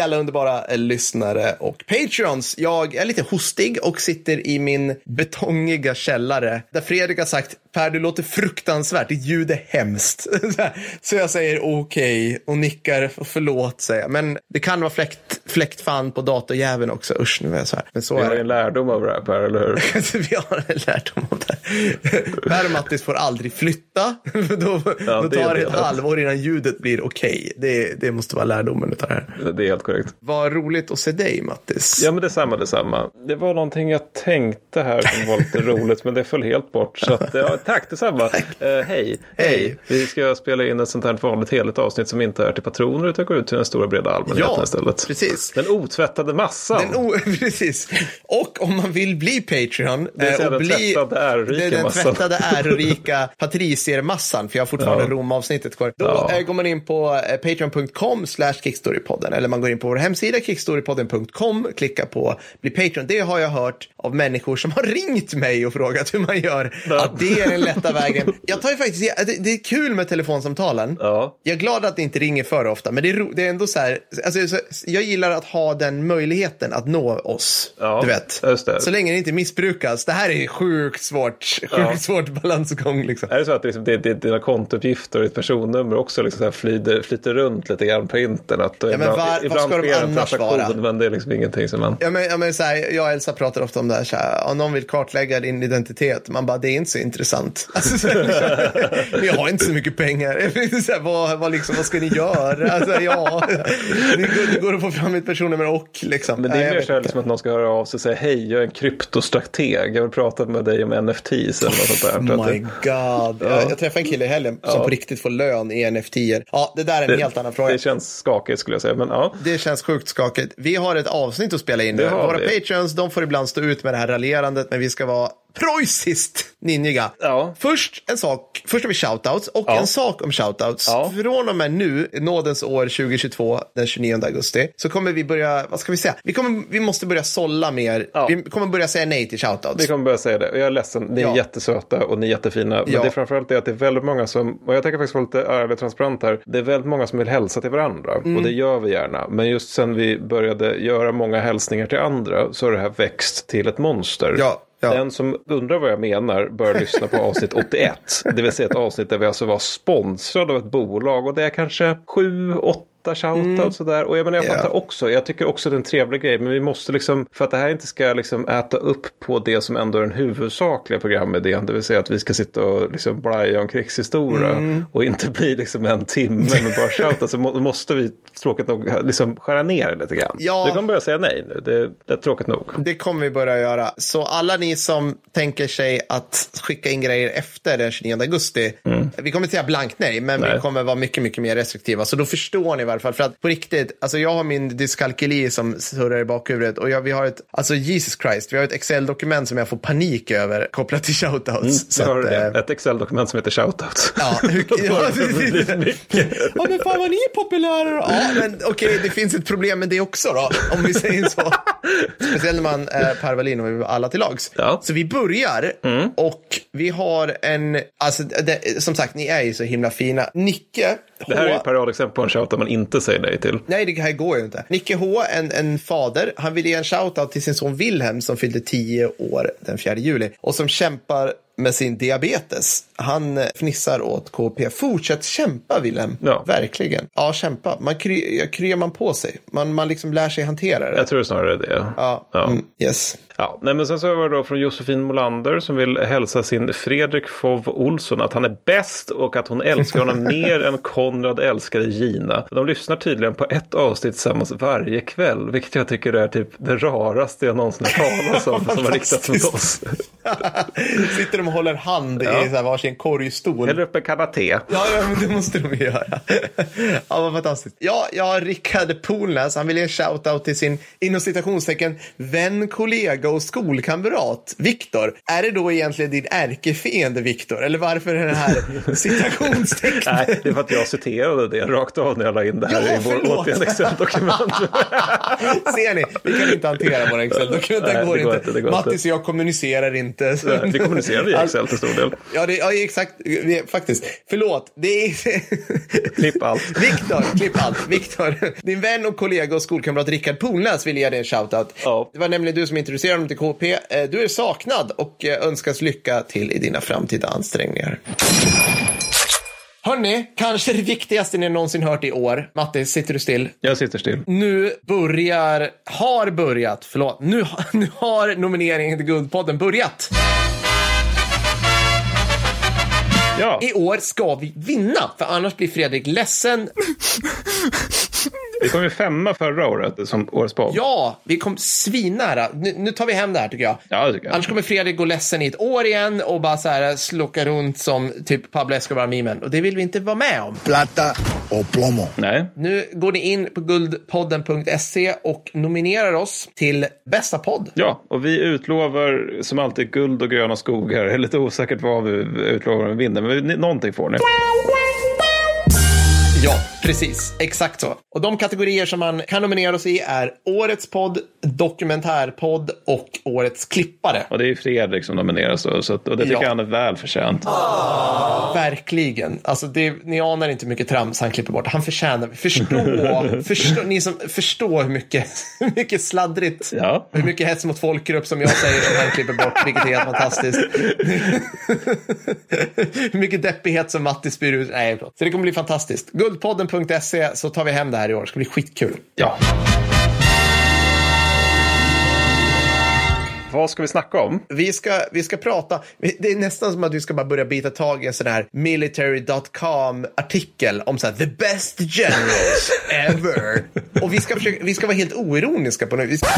hej, alla underbara eh, lyssnare och patreons. Jag är lite hostig och sitter i min betongiga källare där Fredrik har sagt Per, du låter fruktansvärt, ditt ljud är hemskt. Så jag säger okej okay, och nickar och förlåt säger jag. Men det kan vara fläkt, fläktfan på datorjäveln också. Usch, nu är jag så här. Men så Vi har en lärdom av det här Per, eller hur? Vi har en lärdom av det. Per och Mattis får aldrig flytta. då Ja, då tar det ett halvår innan ljudet blir okej. Det, det måste vara lärdomen av det här. Det är helt korrekt. Vad roligt att se dig Mattis. Ja men detsamma, detsamma. Det var någonting jag tänkte här som var lite roligt men det föll helt bort. Så att, ja, tack detsamma. Eh, hej, hej. Vi ska spela in ett sånt här vanligt heligt avsnitt som inte är till patroner utan går ut till den stora breda allmänheten Ja, istället. precis. Den otvättade massan. Den o- precis. Och om man vill bli Patreon Det säga eh, och den bli tvättade, ärorika är den massan. tvättade ärorika patriciermassan, för jag har fortfarande Ja. Rom-avsnittet kvar. Då Ja. eh, går man in på eh, patreon.com slash kickstorypodden eller man går in på vår hemsida kickstorypodden.com, klickar på bli Patreon. Det har jag hört av människor som har ringt mig och frågat hur man gör. Att det är den lätta vägen. Jag tar ju faktiskt, det, är kul med telefonsamtalen. Ja. Jag är glad att det inte ringer för ofta, men det är, det är ändå så här, alltså, så, jag gillar att ha den möjligheten att nå oss. Ja, du vet. Så länge det inte missbrukas. Det här är sjukt svårt, sjukt Ja. svårt balansgång liksom. Är det så att liksom, det, det, dina kontouppgifter och ditt personnummer också liksom så här flyter, flyter runt lite grann på internet? Ja, men ibland, var- ibland ska de annars vara? men det är liksom ingenting som man... Ja, men, ja, men så här, jag och Elsa pratar ofta om det här, så här om någon vill kartlägga din identitet, man bara, det är inte så intressant. Alltså, så här, ni har inte så mycket pengar. Så här, vad, vad, liksom, vad ska ni göra? Alltså, ja, det går, det går att få fram ett personnummer och liksom. Men det är mer så här liksom att någon ska höra av sig och säga hej, jag är en kryptostrateg. Jag vill prata med dig om NFTs eller något sånt där. Oh my det- god. Jag, jag träffade en kille i helgen som Ja. på riktigt får lön i NFT-er. Ja, det där är en helt annan fråga. Det känns skakigt skulle jag säga. Men ja, Det känns sjukt skakigt. Vi har ett avsnitt att spela in nu. Våra vi. patreons, de får ibland stå ut med det här raljerandet, men vi ska vara preussiskt ninjiga. Ja. Först en sak, först har vi shoutouts och Ja. en sak om shoutouts. Ja. Från och med nu, nådens år 2022, den 29 augusti, så kommer vi börja, vad ska vi säga? Vi, kommer, vi måste börja sålla mer. Ja. Vi kommer börja säga nej till shoutouts. vi kommer börja säga det. Och Jag är ledsen, ni är Ja. jättesöta och ni är jättefina. Men det är framförallt det att det är väldigt många som, och jag tänker faktiskt vara lite ärlig och transparent här. Det är väldigt många som vill hälsa till varandra. Mm. Och det gör vi gärna. Men just sen vi började göra många hälsningar till andra så har det här växt till ett monster. Ja, ja. Den som undrar vad jag menar bör lyssna på avsnitt 81. Det vill säga ett avsnitt där vi alltså var sponsrade av ett bolag och det är kanske sju, åtta shoutouts sådär. Och jag menar jag Mm. Ja. fattar också. Jag tycker också det är en trevlig grej. Men vi måste liksom, för att det här inte ska liksom äta upp på det som ändå är den huvudsakliga programidén. Det vill säga att vi ska sitta och liksom blaja om krigshistoria. Mm. Och inte bli liksom en timme med bara shoutouts. Så må, måste vi tråkigt nog liksom skära ner det lite grann. Ja. Du kommer börja säga nej nu. Det, det är tråkigt nog. Det kommer vi börja göra. Så alla ni som tänker sig att skicka in grejer efter den 29 augusti. Vi kommer säga blankt nej, men vi Mm. Nej. kommer vara mycket, mycket mer restriktiva. Så då förstår ni varför. För att på riktigt, alltså jag har min dyskalkyli som surrar i bakhuvudet. Och jag, vi har ett, alltså Jesus Christ, vi har ett Excel-dokument som jag får panik över kopplat till shoutouts. Så har du att, det. eh, Ett Excel-dokument som heter shoutouts. Ja, hur, ja, men fan vad ni är populära. Ja, men okej, det finns ett problem med det också då, om vi säger så. Speciellt när man är Per Wallin och vi är alla till lags. Ja. Mm. Så vi börjar och vi har en, alltså det, som sagt, ni är ju så himla fina. Nicke Det här är ju H. paradexempel på en shoutout man inte säger nej till. Nej, det här går ju inte. Nicke H, en, en fader, han vill ge en shoutout till sin son Wilhelm som fyllde 10 år den 4 juli och som kämpar med sin diabetes. Han eh, fnissar åt KP. Fortsätt kämpa Wilhelm. Ja. Verkligen. Ja, kämpa. Man kry, kryar man på sig. Man, man liksom lär sig hantera det. Jag tror snarare det. Ja, Ja. Mm, yes. Ja, nej, men sen så var det då från Josefin Molander som vill hälsa sin Fredrik Fov Olsson att han är bäst och att hon älskar honom mer än Konrad älskade Gina. De lyssnar tydligen på ett avsnitt tillsammans varje kväll, vilket jag tycker är typ det raraste jag någonsin har talas om som har riktats mot oss. Sitter de och håller hand Ja. i så här varsin korgstol. Häller upp en kanna te. Ja, ja, men det måste de göra. ja, vad fantastiskt. Ja, ja Rickard Polnäs, han vill ge en shout-out till sin, inom citationstecken, vän, kollega och skolkamrat, Viktor, är det då egentligen din ärkefiende Viktor? Eller varför är det här citationstecknet? Nej, det är för att jag citerade det rakt av när jag la in det här Ja, i vår återigen Excel-dokument. Ser ni? Vi kan inte hantera våra Excel-dokument. Nej, Det går inte. inte, det går Mattis och jag kommunicerar inte. Vi kommunicerar via Excel till stor del. Ja, det, ja exakt. Faktiskt. Förlåt. Det är... Klipp allt. Viktor, klipp allt. Viktor, din vän och kollega och skolkamrat Rickard Polnäs vill ge dig en shoutout. Ja. Det var nämligen du som introducerade honom till KP. Eh, Du är saknad och eh, önskas lycka till i dina framtida ansträngningar. Hörni, kanske det viktigaste ni någonsin hört i år. Mattis, sitter du still? Jag sitter still. Nu börjar, har börjat, förlåt, nu, nu har nomineringen till Guldpodden börjat. Ja, I år ska vi vinna, för annars blir Fredrik ledsen. vi kom ju femma förra året som årets podd. Ja, vi kom svinnära. Nu, nu tar vi hem det här tycker jag. Ja, det tycker jag. Annars kommer Fredrik gå ledsen i ett år igen och bara så här slocka runt som typ Pablo Escobar-memen. Och det vill vi inte vara med om. plata o plomo. Nej, Nu går ni in på guldpodden.se och nominerar oss till bästa podd. Ja, och vi utlovar som alltid guld och gröna skogar. Det är lite osäkert vad vi utlovar om vi vinner, men vi- någonting får ni. Ja, precis. Exakt så. Och de kategorier som man kan nominera oss i är Årets podd, Dokumentärpodd och Årets klippare. Och det är ju Fredrik som nomineras då, så att, och det tycker Ja. han är väl förtjänt. Verkligen. Alltså det, ni anar inte hur mycket trams han klipper bort. Han förtjänar, förstå, förstå ni som förstår hur mycket, hur mycket sladdrigt, Ja. hur mycket hets mot folkgrupp som jag säger som han klipper bort, vilket är helt fantastiskt. hur mycket deppighet som Matti spyr ut. Nej. Så det kommer bli fantastiskt. Guldpodden.se så tar vi hem det här i år. Det ska bli skitkul. Ja. Vad ska vi snacka om? Vi ska, vi ska prata, det är nästan som att vi ska bara börja bita tag i en sån här military.com-artikel om så här, the best generals ever. Och vi ska, försöka, vi ska vara helt oironiska på det. Vi ska,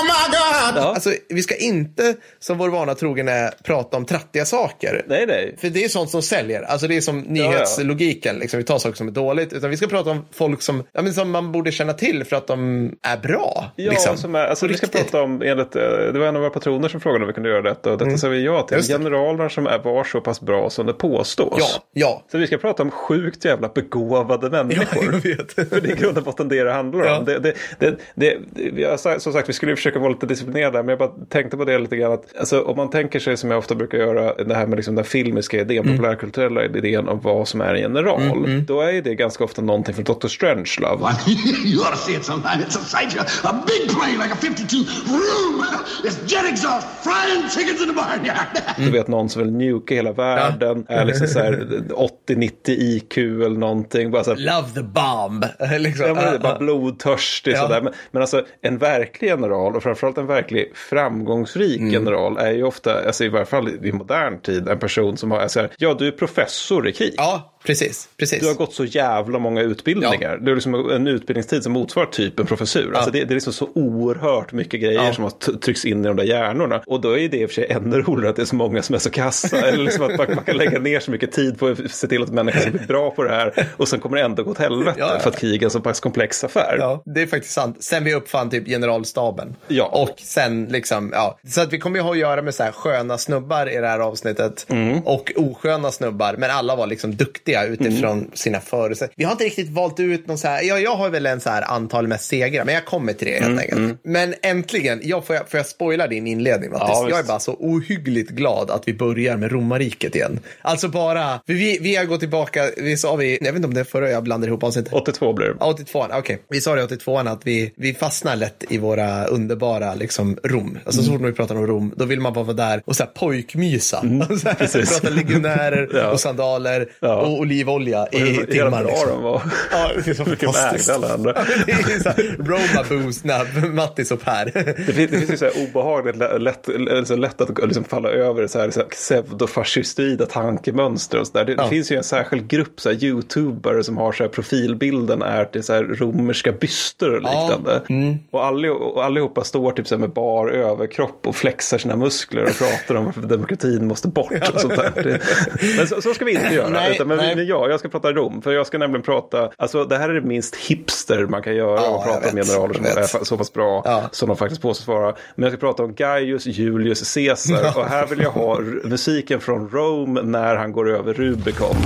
Oh my God! alltså, vi ska inte, som vår vana trogen är, prata om trattiga saker. Nej, nej. För det är sånt som säljer. Alltså det är som nyhetslogiken. Liksom. Vi tar saker som är dåligt. Utan vi ska prata om folk som, ja, men som man borde känna till för att de är bra. Ja, liksom. som är, alltså, vi ska prata om, enligt, eh, det var en av våra patroner som frågade om vi kunde göra detta och detta sa vi ja till. Mm. Just. Generaler som är var så pass bra som det påstås. Ja, ja. Så vi ska prata om sjukt jävla begåvade Ja, människor. jag vet. För det är i grund och botten det det handlar om. Ja. Det, det, det, det, vi har som sagt, vi skulle ju försöka vara lite disciplinerade men jag bara tänkte på det lite grann. Att, alltså, om man tänker sig som jag ofta brukar göra, det här med liksom den filmiska idén, Mm. populärkulturella idén om vad som är en general. Då är ju det ganska ofta någonting från Dr. Strangelove. you ought to see it sometime. It's a sight. A big plane like a 52. Vroom! It's jet exhaust frying chickens in the barnyard. Du vet någon som vill nuka hela världen. Är liksom så här 80-90 IQ eller någonting. Bara så här, Love the bomb. liksom. Ja, men det är Ja, bara ja. blodtörstig Ja. sådär. Men, men alltså en verklig general och framförallt en verklig framgångsrik Mm. general är ju ofta, alltså i varje fall i modern tid, en person som har, alltså, ja du är professor i krig. Ja, precis. precis. Du har gått så jävla många utbildningar. Du har liksom en utbildningstid som motsvarar typ en professur. Alltså det, det är liksom så oerhört mycket grejer Ja. som har tryckts in i de där hjärnorna. Och då är det i och för sig ännu roligare att det är så många som är så kassa. Eller liksom att man, man kan lägga ner så mycket tid på att se till att människor ska bli bra på det här. Och sen kommer det ändå gå åt helvete. Ja, ja. För att krig är en så pass komplex affär. Ja, det är faktiskt sant. Sen vi uppfann typ generalstaben. Ja. Och sen liksom, ja. Så att vi kommer ju ha att göra med så här sköna snubbar i det här avsnittet. Mm. Och osköna snubbar. Men alla var liksom duktiga utifrån Mm. sina förutsättningar. Vi har inte riktigt valt ut någon så här, ja, jag har väl en så här antal med segrar. Men jag kommer till det helt Mm, enkelt. Men äntligen, jag får, jag, får jag spoila din inledning Mattis? Ja, jag är bara så ohyggligt glad att vi börjar med romarriket igen. Alltså bara, vi, vi har gått tillbaka, vi sa vi, jag vet inte om det är förra jag blandade ihop avsnittet. 82 blir det. Ja, 82 okej. Vi sa det 82 att vi, vi fastnar lätt i våra underbara liksom, Rom. Alltså så fort vi pratar om Rom, då vill man bara vara där och så här pojkmysa. så här, precis. prata legionärer Ja. och sandaler Ja. och olivolja i timmar. bra Liksom. de var. Ja, det är så fantastiskt. alla andra. Ja, det är så här, Roma boost när Mattis och Per. Det finns, det finns ju så här obehagligt lä- lätt, eller så lätt att liksom falla över så här, så här pseudofascistoida tankemönster och så där. Det, det finns ju en särskild grupp så här, youtubare som har så här, profilbilden är till så här, romerska byster och liknande. Mm. Och, allihop, och allihopa står typ så här, med bar överkropp och flexar sina muskler och pratar om varför demokratin måste bort och sånt där. Men så, så ska vi inte göra. Nej, utan, men nej. Nej. men ja, jag ska prata Rom. För jag ska nämligen prata, alltså det här är det minst hipster man kan göra Ja, och prata jag om generaler som jag är så pass bra Ja. som de faktiskt påstås vara. Men jag ska prata om Gaius Julius Caesar och här vill jag ha musiken från Rome när han går över Rubicon.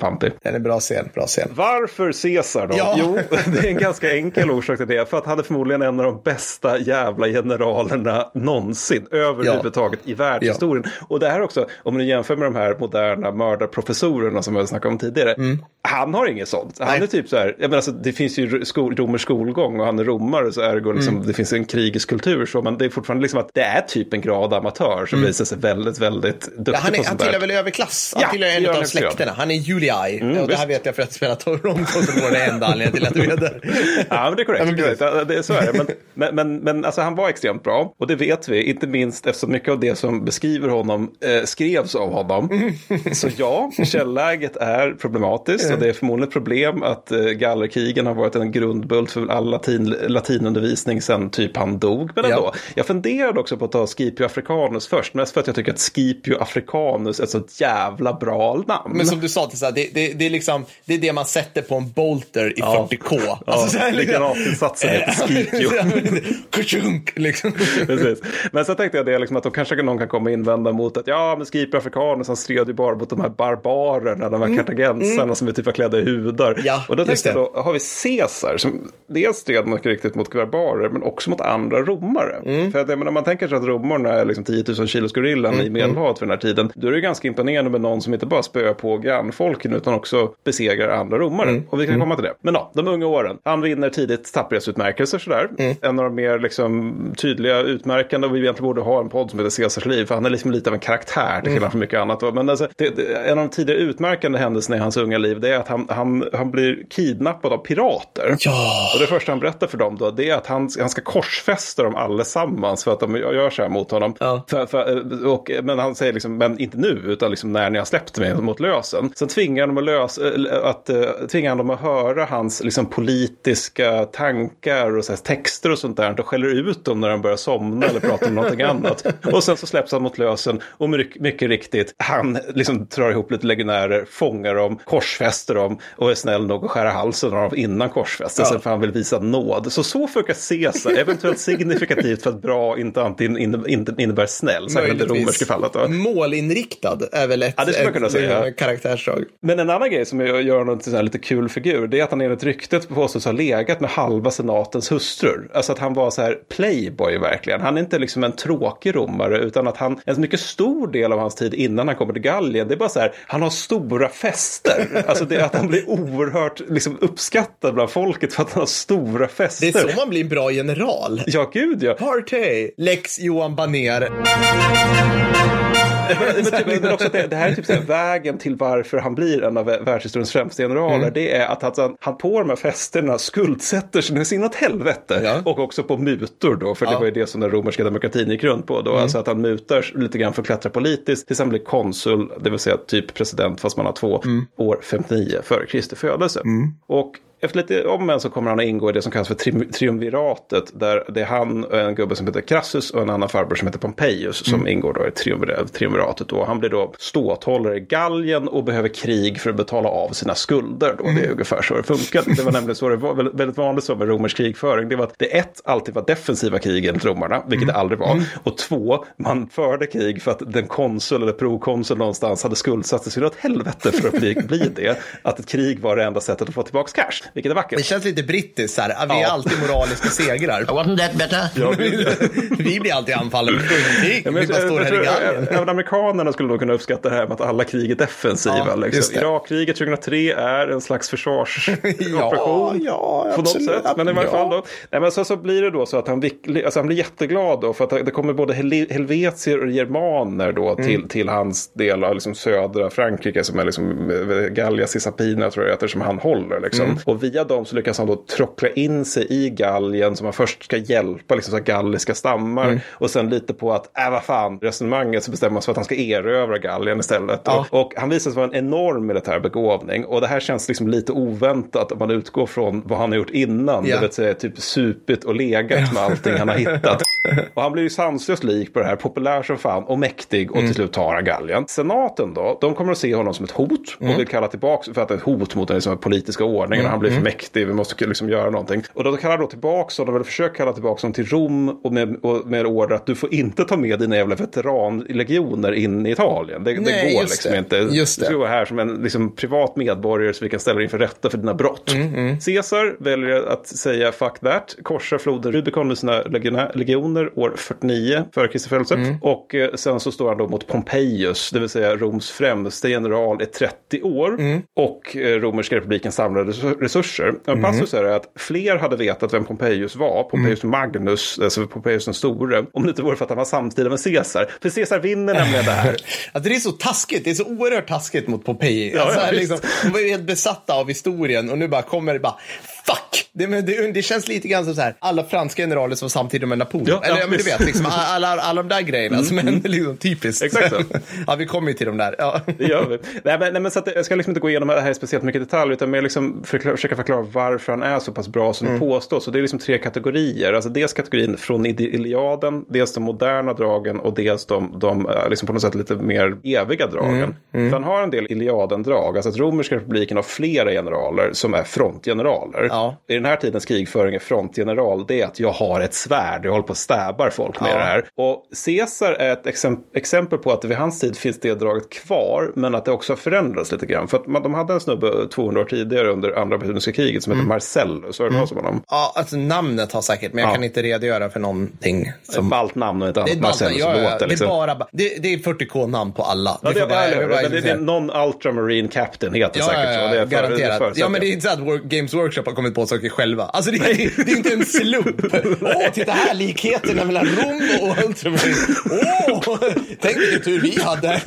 För den är är bra scen, bra scen. Varför Caesar då? Ja. Jo, det är en ganska enkel orsak till det. För att han är förmodligen en av de bästa jävla generalerna någonsin överhuvudtaget i världshistorien. Och det här också, om du jämför med de här moderna mördarprofessorerna som jag snackade om tidigare. Han har inget sånt. Han Nej. är typ så här, jag menar, alltså, det finns ju skol, romersk skolgång och han är romare så ergo liksom, det finns en krigisk kultur. Så, men det är fortfarande liksom att det är typ en grad amatör som visar sig väldigt, väldigt duktig Ja, han, är, på han sånt där. tillhör väl överklass? Han Ja, tillhör en det av han ja. släkterna. Han är Julii. och det här vet jag för att spelat Rom så var det enda anledningen till att du. Ja, är korrekt. Ja, men det är korrekt. Ja, det, så är det. Men, men, men, men alltså, han var extremt bra. Och det vet vi, inte minst eftersom mycket av det som beskriver honom eh, skrevs av honom. Så ja, källäget är problematiskt. Och det är förmodligen ett problem att eh, gallerkrigen har varit en grundbult för all latin, latinundervisning sedan typ han dog. Men Ja. ändå, jag funderade också på att ta Scipio Africanus först. Mest för att jag tycker att Scipio Africanus är ett så jävla bra namn. Men som du sa, det det, det, det, är liksom, det är det man sätter på en bolter i Ja. 40K. Ja, Alltså, det är liksom- granatillsatsen heter. Kachunk, liksom. Precis. Men så tänkte jag det liksom att då kanske någon kan komma och invända mot att ja, men Scipio Africanus han stred ju bara mot de här barbarerna, de här kartagensarna som är typ var klädda i hudar. Mm. Ja, och då tänkte jag då har vi Caesar som dels stred mycket riktigt mot barbarer men också mot andra romare. Mm. För att jag menar, man tänker sig att romarna är liksom 10 000 kilos gorillan Mm, i Medelhavet för den här tiden. Då är det ganska imponerande med någon som inte bara spöar på grannfolken utan också besegrar andra romare. Mm, Och vi kan komma till det. Men ja, de unga åren. Han vinner tidigt tapperhetsutmärkelser sådär. Mm. En av de mer liksom, tydliga utmärkande och vi egentligen borde ha en podd som heter Caesars liv. För han är liksom lite av en karaktär till skillnad från mycket annat. Men alltså, det, det, en av de tidigare utmärkande händelserna i hans unga liv det är att han, han, han blir kidnappad av pirater. Ja. Och det första han berättar för dem då det är att han, han ska korsfästa dem allesammans för att de gör så här mot honom. Ja. För, för, och, men han säger liksom, men inte nu utan liksom när ni har släppt mig mot lösen. Sen tvingar han dem att, lösa, att, uh, tvingar han dem att höra hans liksom, politiska tankar och här, texter och sånt där och skäller ut dem när de börjar somna eller prata om någonting annat. Och sen så släpps han mot lösen och mycket, mycket riktigt, han liksom drar ihop lite legionärer, fångar dem, korsfäster dem och är snäll nog att skära halsen av dem innan korsfästelsen Ja. för han vill visa nåd. Så så funkar Caesar, eventuellt signifikativt för att bra inte in, innebär snäll, särskilt i det romerska fallet. Då. Målinriktad är väl ett, Ja, ett karaktärsdrag. Men en annan grej som gör honom till en lite kul figur, det är att han enligt ryktet påstås ha legat med halva senatens hustrur. Alltså att han var så här playboy verkligen. Han är inte liksom en tråkig romare, utan att han, en mycket stor del av hans tid innan han kommer till Gallien, det är bara så här, han har stora fester. Alltså det är att han blir oerhört liksom, uppskattad bland folket för att han har stora Det fester. är så man blir en bra general. Ja, gud ja. Party! Lex Johan Baner. Men, men, typ, men också att det, det här är typ så här, vägen till varför han blir en av världshistoriens främsta generaler. Mm. Det är att han, han på de här festerna skuldsätter sig sin åt helvete. Ja. Och också på mutor då, för det Ja. Mm. var ju det som den romerska demokratin gick runt på. Då. Alltså att han mutar lite grann för att klättra politiskt tills han blir konsul, det vill säga typ president fast man har två Mm. år 59 före Kristi födelse. Och efter lite om en så kommer han att ingå i det som kallas för tri- triumviratet. Där det är han och en gubbe som heter Crassus och en annan farbror som heter Pompeius som ingår då i triumvir- triumviratet. Då. Han blir då ståthållare i Gallien och behöver krig för att betala av sina skulder. Då. Det är ungefär så det funkar. Det var nämligen så det var väldigt- vanligt så med romersk krigföring. Det var att det ett alltid var defensiva krig enligt romarna, vilket det aldrig var. Och två, man förde krig för att den konsul eller prokonsul någonstans hade skuldsatt sig så åt helvete för att bli, bli det. Att ett krig var det enda sättet att få tillbaka cash, vilket är vackert. Det känns lite brittiskt så här. Vi är Ja. alltid moraliska segrar. Wasn't that better? vi blir alltid anfallna. Ja, men Vi bara står här i galgen. Även amerikanerna skulle nog kunna uppskatta det här med att alla krig är defensiva. Ja, liksom. Irakkriget 2003 är en slags försvarsoperation. ja, på något sätt. Men i varje Ja. fall då. Nej, men så, så blir det då så att han, alltså han blir jätteglad då. För att det kommer både hel- helvetier och germaner då Mm. till, till hans del av liksom södra Frankrike. Som är liksom eh, Gallia Cisalpina tror jag heter som han håller. Liksom. Mm. Och och via dem så lyckas han då trockla in sig i Gallien som han först ska hjälpa liksom, så här galliska stammar Mm. och sen lite på att, äh vad fan, resonemanget så bestämmer man sig för att han ska erövra Gallien istället. Ja. Och, och han visar sig vara en enorm militär begåvning och det här känns liksom lite oväntat om man utgår från vad han har gjort innan, Ja. det vill säga typ supit och legat med allting han har hittat. Och han blir ju sanslöst lik på det här, populär som fan och mäktig och Mm. till slut tar han Gallien. Senaten då, de kommer att se honom som ett hot Mm. och vill kalla tillbaka, för att det är ett hot mot den liksom, politiska ordningen. Han blir för mäktig, vi måste liksom göra någonting. Och då kallar då tillbaka honom, eller försöker kalla tillbaka honom till Rom och med, och med order att du får inte ta med dina jävla veteranlegioner in i Italien. Det, Nej, det går liksom det. inte. Just Du ska det. vara här som en liksom, privat medborgare så vi kan ställa dig inför rätta för dina brott. Mm, Caesar väljer att säga fuck that, korsar floden Rubicon med sina legioner år 49 före Kristi födelse. Mm. Och eh, sen så står han då mot Pompeius, det vill säga Roms främste general i 30 år. Mm. Och eh, romerska republikens samlade res- resurser. En passus är att fler hade vetat vem Pompeius var, Mm. Magnus, alltså Pompeius den store, om det inte vore för att han var samtida med Caesar. För Caesar vinner nämligen det här. Alltså det är så taskigt, det är så oerhört taskigt mot Popeye. Ja, alltså, ja, liksom, de var ju helt besatta av historien och nu bara kommer det bara fuck! Det, men det, det känns lite grann som så här, alla franska generaler som samtidigt med Napoleon. Ja, Eller ja, men du vet, liksom, alla, alla, alla de där grejerna som är liksom typiskt. Exakt så. ja, vi kommer ju till de där. Ja. Det gör vi. Nej, men, nej, men så att, jag ska liksom inte gå igenom det här i speciellt mycket detalj, utan mer liksom förklara, försöka förklara varför han är så pass bra som Mm. det påstås. Och det är liksom tre kategorier. Alltså dels kategorin från Iliaden, dels de moderna dragen och dels de, de eh, liksom på något sätt lite mer eviga dragen. Mm. För han har en del Iliaden-drag, alltså att romerska republiken har flera generaler som är frontgeneraler. Ja. I den här tidens krigföring är frontgeneral, det är att jag har ett svärd, jag håller på att stäbar folk med Ja. det här. Och Caesar är ett exem- exempel på att vid hans tid finns det draget kvar, men att det också har förändrats lite grann. För att man, de hade en snubbe 200 år tidigare under andra puniska kriget som heter Marcellus. Har du hört om honom? ja, alltså namnet har säkert, men jag Ja. kan inte redogöra för någonting. Ett Som... ballt namn och ett Det är, annat ett Marcellus ja, ja, låter. det, är Liksom. bara, det, det är 40k-namn på alla. Ja, det, får bara- vi bara- det, det är någon Ultramarine Captain heter Ja, säkert ja, så. Det är för- garanterat. förutsätter ja, men det är inte så att Games Workshop har kommit på saker själva. Alltså det är, det är inte en slump. Åh, titta här, likheterna mellan Rom och Ultramarine. Åh, tänk vilken tur vi hade.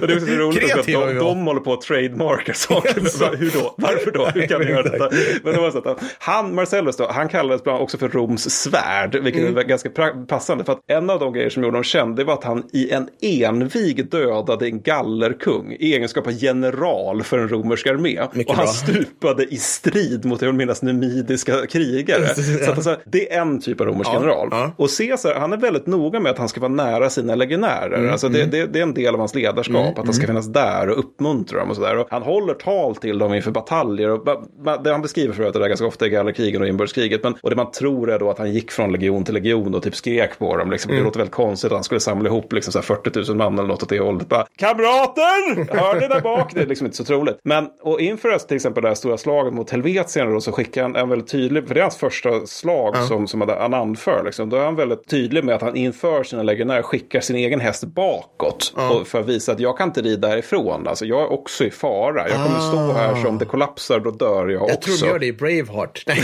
Och det är så roligt också att de, de håller på att trademarka saker. Hur då? Varför då? Hur kan ni göra detta? Men det var så att han- Marcellus då, han kallades bland annat också för Roms svärd, vilket Mm. är ganska passande. För att en av de grejer som gjorde honom känd, det var att han i en envig dödade en gallerkung i egenskap av general för en romersk armé. Mycket och han bra. stupade i strid mot, jag vill minnas, numidiska krigare. så att alltså, det är en typ av romersk Ja, general. ja. Och Caesar, han är väldigt noga med att han ska vara nära sina legionärer. Mm, alltså det, det, det är en del av hans ledarskap, att han ska finnas där och uppmuntra dem och sådär. Och han håller tal till dem inför bataljer. Och det han beskriver för övrigt där ganska ofta i gallerkrigen och inbördeskriget. Men, och det man tror är då att han gick från legion till legion och typ skrek på dem. Liksom. Mm. Det låter väldigt konstigt att han skulle samla ihop liksom, så här 40 000 man eller något åt det hållet. Bara, Kamrater! Hör ni där bak? Det är liksom inte så troligt. Men och inför till exempel det här stora slaget mot Helvetien då, så skickar han en väldigt tydlig, för det är hans första slag som, som han anför. Liksom. Då är han väldigt tydlig med att han inför sina legionärer skickar sin egen häst bakåt. Och för att visa att jag kan inte rida därifrån. Alltså, jag är också i fara. Jag kommer stå här som det kollapsar, då dör jag, Jag också. tror de gör det i Braveheart. Nej,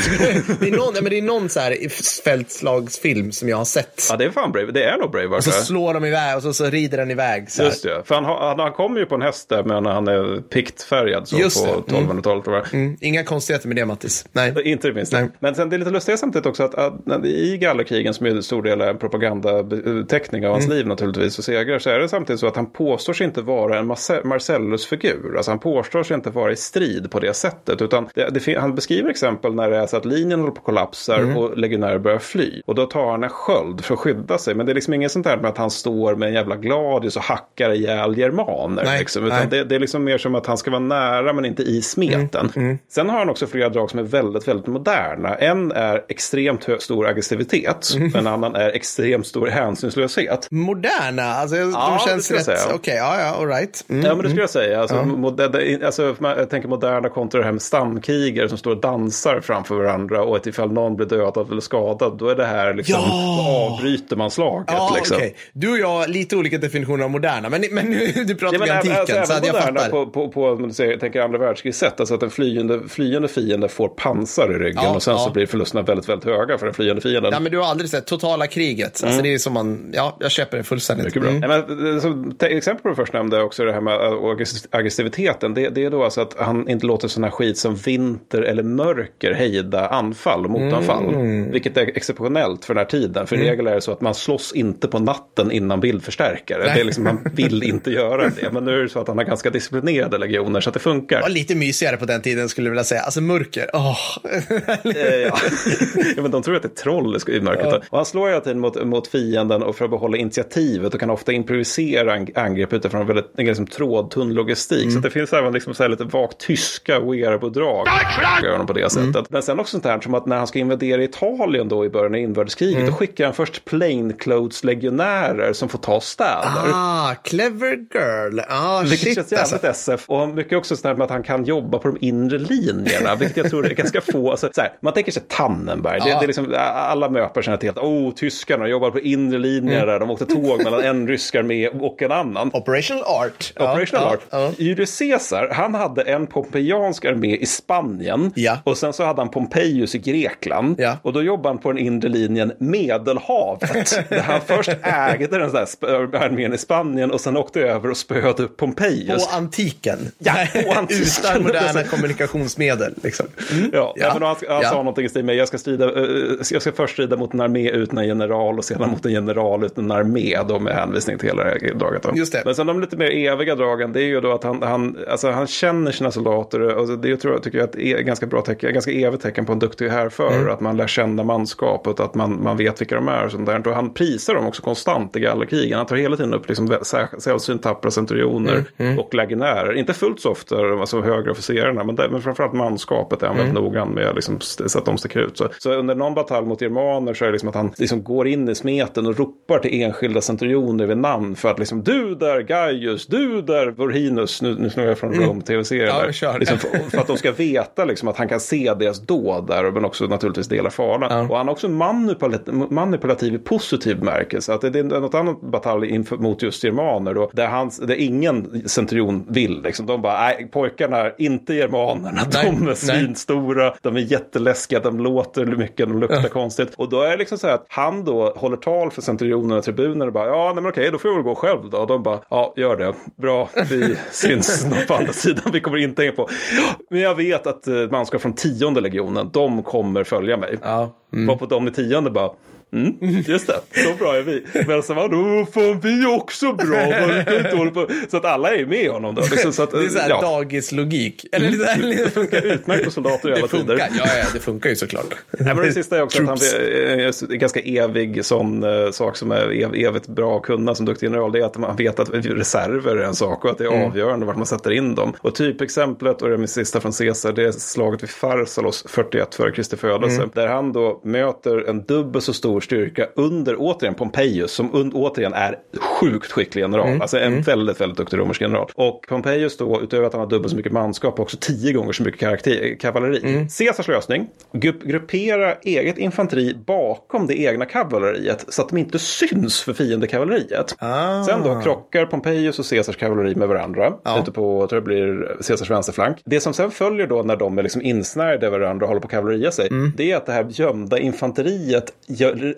det är någon, nej, men det är någon så här fältslagsfilm som jag har sett. Ja, det är fan Brave. Det är nog Braveheart. Och så slår de iväg och så, så rider den iväg. Så här. Just det, för han, har- han, han kommer ju på en häst där men han är piktfärgad så Just på det. Mm. 1200-talet. tror jag. Mm, inga konstigheter med det, Mattis. Nej. Inte det minsta. Nej. Men sen det är lite lustigt samtidigt också att, att i gallerkrigen som är en stor del är en propagandateckning av hans Mm. liv naturligtvis och segrar så är det samtidigt så att han påstår sig inte vara en Marce- Marcellus-figur. Alltså han påstår sig inte vara i strid på det sättet utan det, det, han beskriver exempel när det är så att linjen håller på att kollapsar Mm. och legionärer börjar fly. Och då tar han en sköld för att skydda sig. Men det är liksom inget sånt där med att han står med en jävla gladius och hackar ihjäl germaner. Nej, liksom, utan nej. det, det är liksom mer som att han ska vara nära men inte i smeten. Mm, Sen har han också flera drag som är väldigt, väldigt moderna. En är extremt stor aggressivitet. Mm. En annan är extremt stor hänsynslöshet. Moderna, alltså Ja, de det känns rätt... Okej, ja, ja, all right. Mm. Ja, men det skulle jag säga. Alltså, moder- alltså, jag tänker moderna kontra det här med stamkrigare som står och dansar framför varandra. Och att ifall någon blir dödad eller skadad, då är det här liksom, Ja! avbryter man slaget. Ja, liksom. okej. Du och jag lite olika definitioner av moderna, men, men du pratar Ja, men antiken, alltså, så att jag moderna fattar. på, på, på du säger, tänker andra världskriget sätt, alltså att en flyende, flyende fiende får pansar i ryggen Ja, och sen ja. så blir förlusterna väldigt, väldigt höga för den flyende fienden. Ja, men du har aldrig sett totala kriget. Alltså, det är som man, ja, jag köper det fullständigt. Mycket bra. Mm. Men, eh, som exempel på det först nämnde också det här med aggress- aggressiviteten. Det, det är då alltså att han inte låter sådana skit som vinter eller mörker hejda anfall och motanfall. Mm. Vilket är exceptionellt för den här tiden. För i regel är det så att man slåss inte på natten innan bildförstärkare. Det är liksom, man vill inte göra det. Men nu är det så att han har ganska disciplinerade legioner så att det funkar. Det var lite mysigare på den tiden skulle jag vilja säga. Alltså mörker, åh. Eh, ja. ja, men de tror att det är troll i mörkret. Och han slår hela tiden mot, mot fienden och för att behålla initiativet och kan ofta improvisera ang- angrepp utifrån en väldigt en liksom trådtunn logistik. Så att det finns även liksom så här lite vagt tyska honom på det sättet. Men sen också sånt här som att när han ska invadera Italien då i början av inbördeskriget då skickar han först plainclothes-legionärer som får ta städer. Ah, clever girl. Ah, Vilket shit känns jävligt alltså. SF. Och mycket också sådär med att han kan jobba på de inre linjerna. Vilket jag tror är ganska få. Alltså, såhär, man tänker sig Tannenberg. Det, det är liksom, alla möpare känner till att oh, tyskarna jobbar på inre linjer där. De åkte tåg mellan en rysk armé och en annan. Operational art. Operational Art. Julius Caesar, han hade en pompeiansk armé i Spanien. Ja. Och sen så hade han Pompejus i Grekland. Ja. Och då jobbade han på den inre linjen Medelhavet. där han först ägde den där armén i Spanien och sen åkte över och spöade upp Pompejus. På antiken. Ja, på antiken. Utan moderna kommunikationsmedel. Liksom. Mm. Ja, Ja. Men han, han Ja. sa någonting i stil med jag ska, strida, eh, jag ska först strida mot en armé utan en general och sedan mot en general utan en armé. Då med hänvisning till hela det här draget. Då. Just det. Men sen de lite mer eviga dragen det är ju då att han, han, alltså, han känner sina soldater. Och det tror jag, tycker jag är ett ganska bra tecken, ganska evigt tecken på en duktig härförare. Mm. Att man lär känna manskapet, att man, man vet vilka de är. Och, sånt där. och han prisar dem också konstant i gallerkrigen. Han tar hela tiden upp liksom, sällsynt tappra centurioner Mm. och legionärer. Inte fullt så ofta, alltså högre officerarna, men, men framförallt manskapet är han väldigt noggrann med liksom, så att de sticker ut. Så, så under någon batalj mot germaner så är det liksom att han liksom går in i smeten och ropar till enskilda centurioner vid namn för att liksom du där Gaius, du där Vorhinus, nu, nu snurrar jag från Rome tv-serien Ja, där. kör. Liksom, för, för att de ska veta liksom, att han kan se deras dåd där men också naturligtvis dela faran. Och han är också manipulativ, manipulativ i positiv bemärkelse. Att det, det är något annat batalj inför, mot just germaner då, där, hans, där ingen centurion vill. Liksom. De bara, nej pojkarna, inte germanerna, Nej, de är nej. Svinstora, de är jätteläskiga, de låter mycket, de luktar konstigt. Och då är det liksom så här att han då håller tal för centurionerna och tribunerna och bara, ja nej, men okej, då får jag väl gå själv då. Och de bara, ja gör det, bra, vi syns på andra sidan, vi kommer inte hänga på. Men jag vet att eh, manskap från tionde legionen, de kommer följa mig. Ja. Var på de i tionde bara, Mm, just det, så bra är vi. Men så var då fan vi är också bra. Så att alla är med honom då. Liksom, så att, Det är så här ja, dagislogik. Eller det, där, det funkar utmärkt på soldater i alla Det funkar. tider. Ja, ja, det funkar ju såklart. Nej, men det sista är också att han Troops. är en ganska evig sån uh, sak som är ev evigt bra att kunna som duktig general. Det är att man vet att reserver är en sak och att det är Mm. avgörande vart man sätter in dem. Och typexemplet och det är min sista från Caesar det är slaget vid Pharsalos 41 före Kristi födelse. Mm. Där han då möter en dubbel så stor styrka under återigen Pompejus som un återigen är sjukt skicklig general. Mm. Alltså en väldigt, väldigt duktig romersk general. Och Pompejus då utöver att han har dubbelt så mycket manskap också tio gånger så mycket karaktär, kavalleri. Mm. Caesars lösning, grupp, gruppera eget infanteri bakom det egna kavalleriet så att de inte syns för fiendekavalleriet. Ah. Sen då krockar Pompejus och Caesars kavalleri med varandra. Ja. Ute på, jag tror det blir Caesars vänsterflank. Det som sen följer då när de är liksom insnärjda varandra och håller på att kavalleria sig. Mm. Det är att det här gömda infanteriet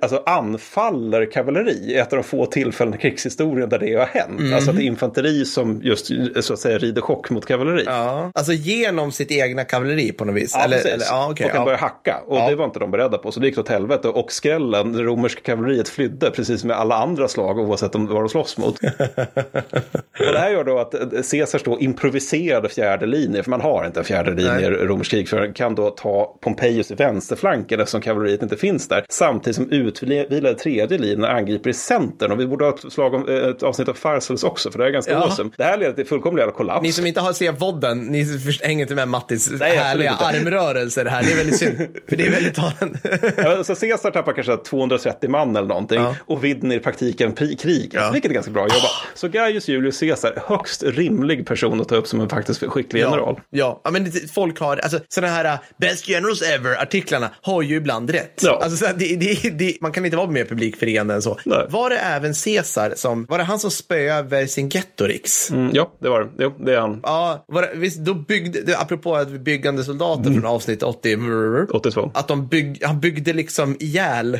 alltså anfaller kavalleri. Ett av de få tillfällen i krigshistorien där det har hänt. Mm. Alltså att det är infanteri som just så att säga rider chock mot kavalleri. Ja. Alltså genom sitt egna kavalleri på något vis? Ja, eller, precis. eller, ja, okej, och kan ja. börja hacka. Och det var inte de beredda på. Så det gick åt helvete. Och skrällen, det romerska kavalleriet flydde precis med alla andra slag oavsett om vad de slåss mot. och det här gör då att eh, Caesars då improviserade fjärde linje, för man har inte en fjärde linje i romersk krigföring, kan då ta Pompejus i vänsterflanken eftersom kavalleriet inte finns där. Samtidigt som utvilade tredje linjen angriper i centern. Och vi borde ha ett, slag om, eh, ett avsnitt av Pharsalis också, för det är ganska Ja. awesome. Det här leder till fullkomlig jävla kollaps. Ni som inte har sett vodden, ni hänger inte med Mattis Nej, härliga armrörelser här. Det är väldigt synd. För det är väldigt talande. Ja, så Caesar tappar kanske 230 man eller någonting Ja. och vinner i praktiken krig. Ja. Vilket är ganska bra jobbat. Så Gaius Julius Caesar, högst rimlig person att ta upp som en faktiskt skicklig general. Ja, ja. men det- folk har, alltså sådana här uh, best generals ever-artiklarna har ju ibland rätt. Ja. Alltså, så här, det, det, det man kan inte vara mer publikfriande än så. Nej. Var det även Caesar som, var det han som spöade Vercingetorix? Mm, ja, det var det. Jo, det är han. Ja, var det, visst, då byggde, det, apropå att vi byggande soldater från avsnitt 80, 82. att de bygg, han byggde liksom ihjäl,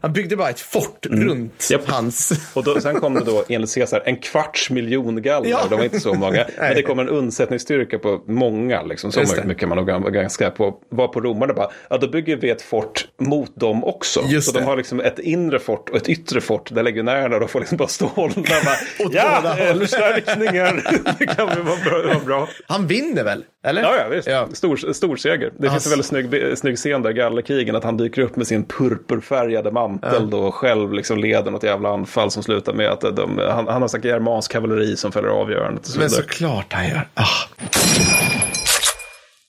han byggde bara ett fort runt Japp. hans. Och då, sen kom det då enligt Caesar en kvarts miljon galler. Ja. De var inte så många. Men det kommer en undsättningsstyrka på många. Liksom. Så Just det. mycket man nog ganska på. Var på romarna bara, ja då bygger vi ett fort mot dem också. Just så de det. Har liksom ett inre fort och ett yttre fort där legionärerna då får liksom bara stå och hålla. Bara, ja, båda eh, håll." förstärkningar. det kan väl vara bra. Vara bra. Han vinner väl? Eller? Ja, ja, visst. Ja. Stor, stor seger. Det finns Alltså. en väldigt snygg, snygg scen där, gallerkrigen, att han dyker upp med sin purpurfärgade mantel då och själv liksom leder något jävla anfall som slutar med att de, han, han har sagt germansk kavalleri som fäller avgörandet. Men såklart han gör. Ah.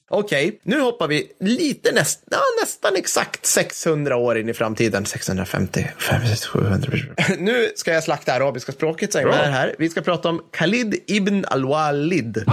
Okej, nu hoppar vi lite näst, ja, nästan exakt 600 år in i framtiden. 650, 500, 700. Nu ska jag slakta arabiska språket, säger Bra. man här. Vi ska prata om Khalid ibn al-Walid.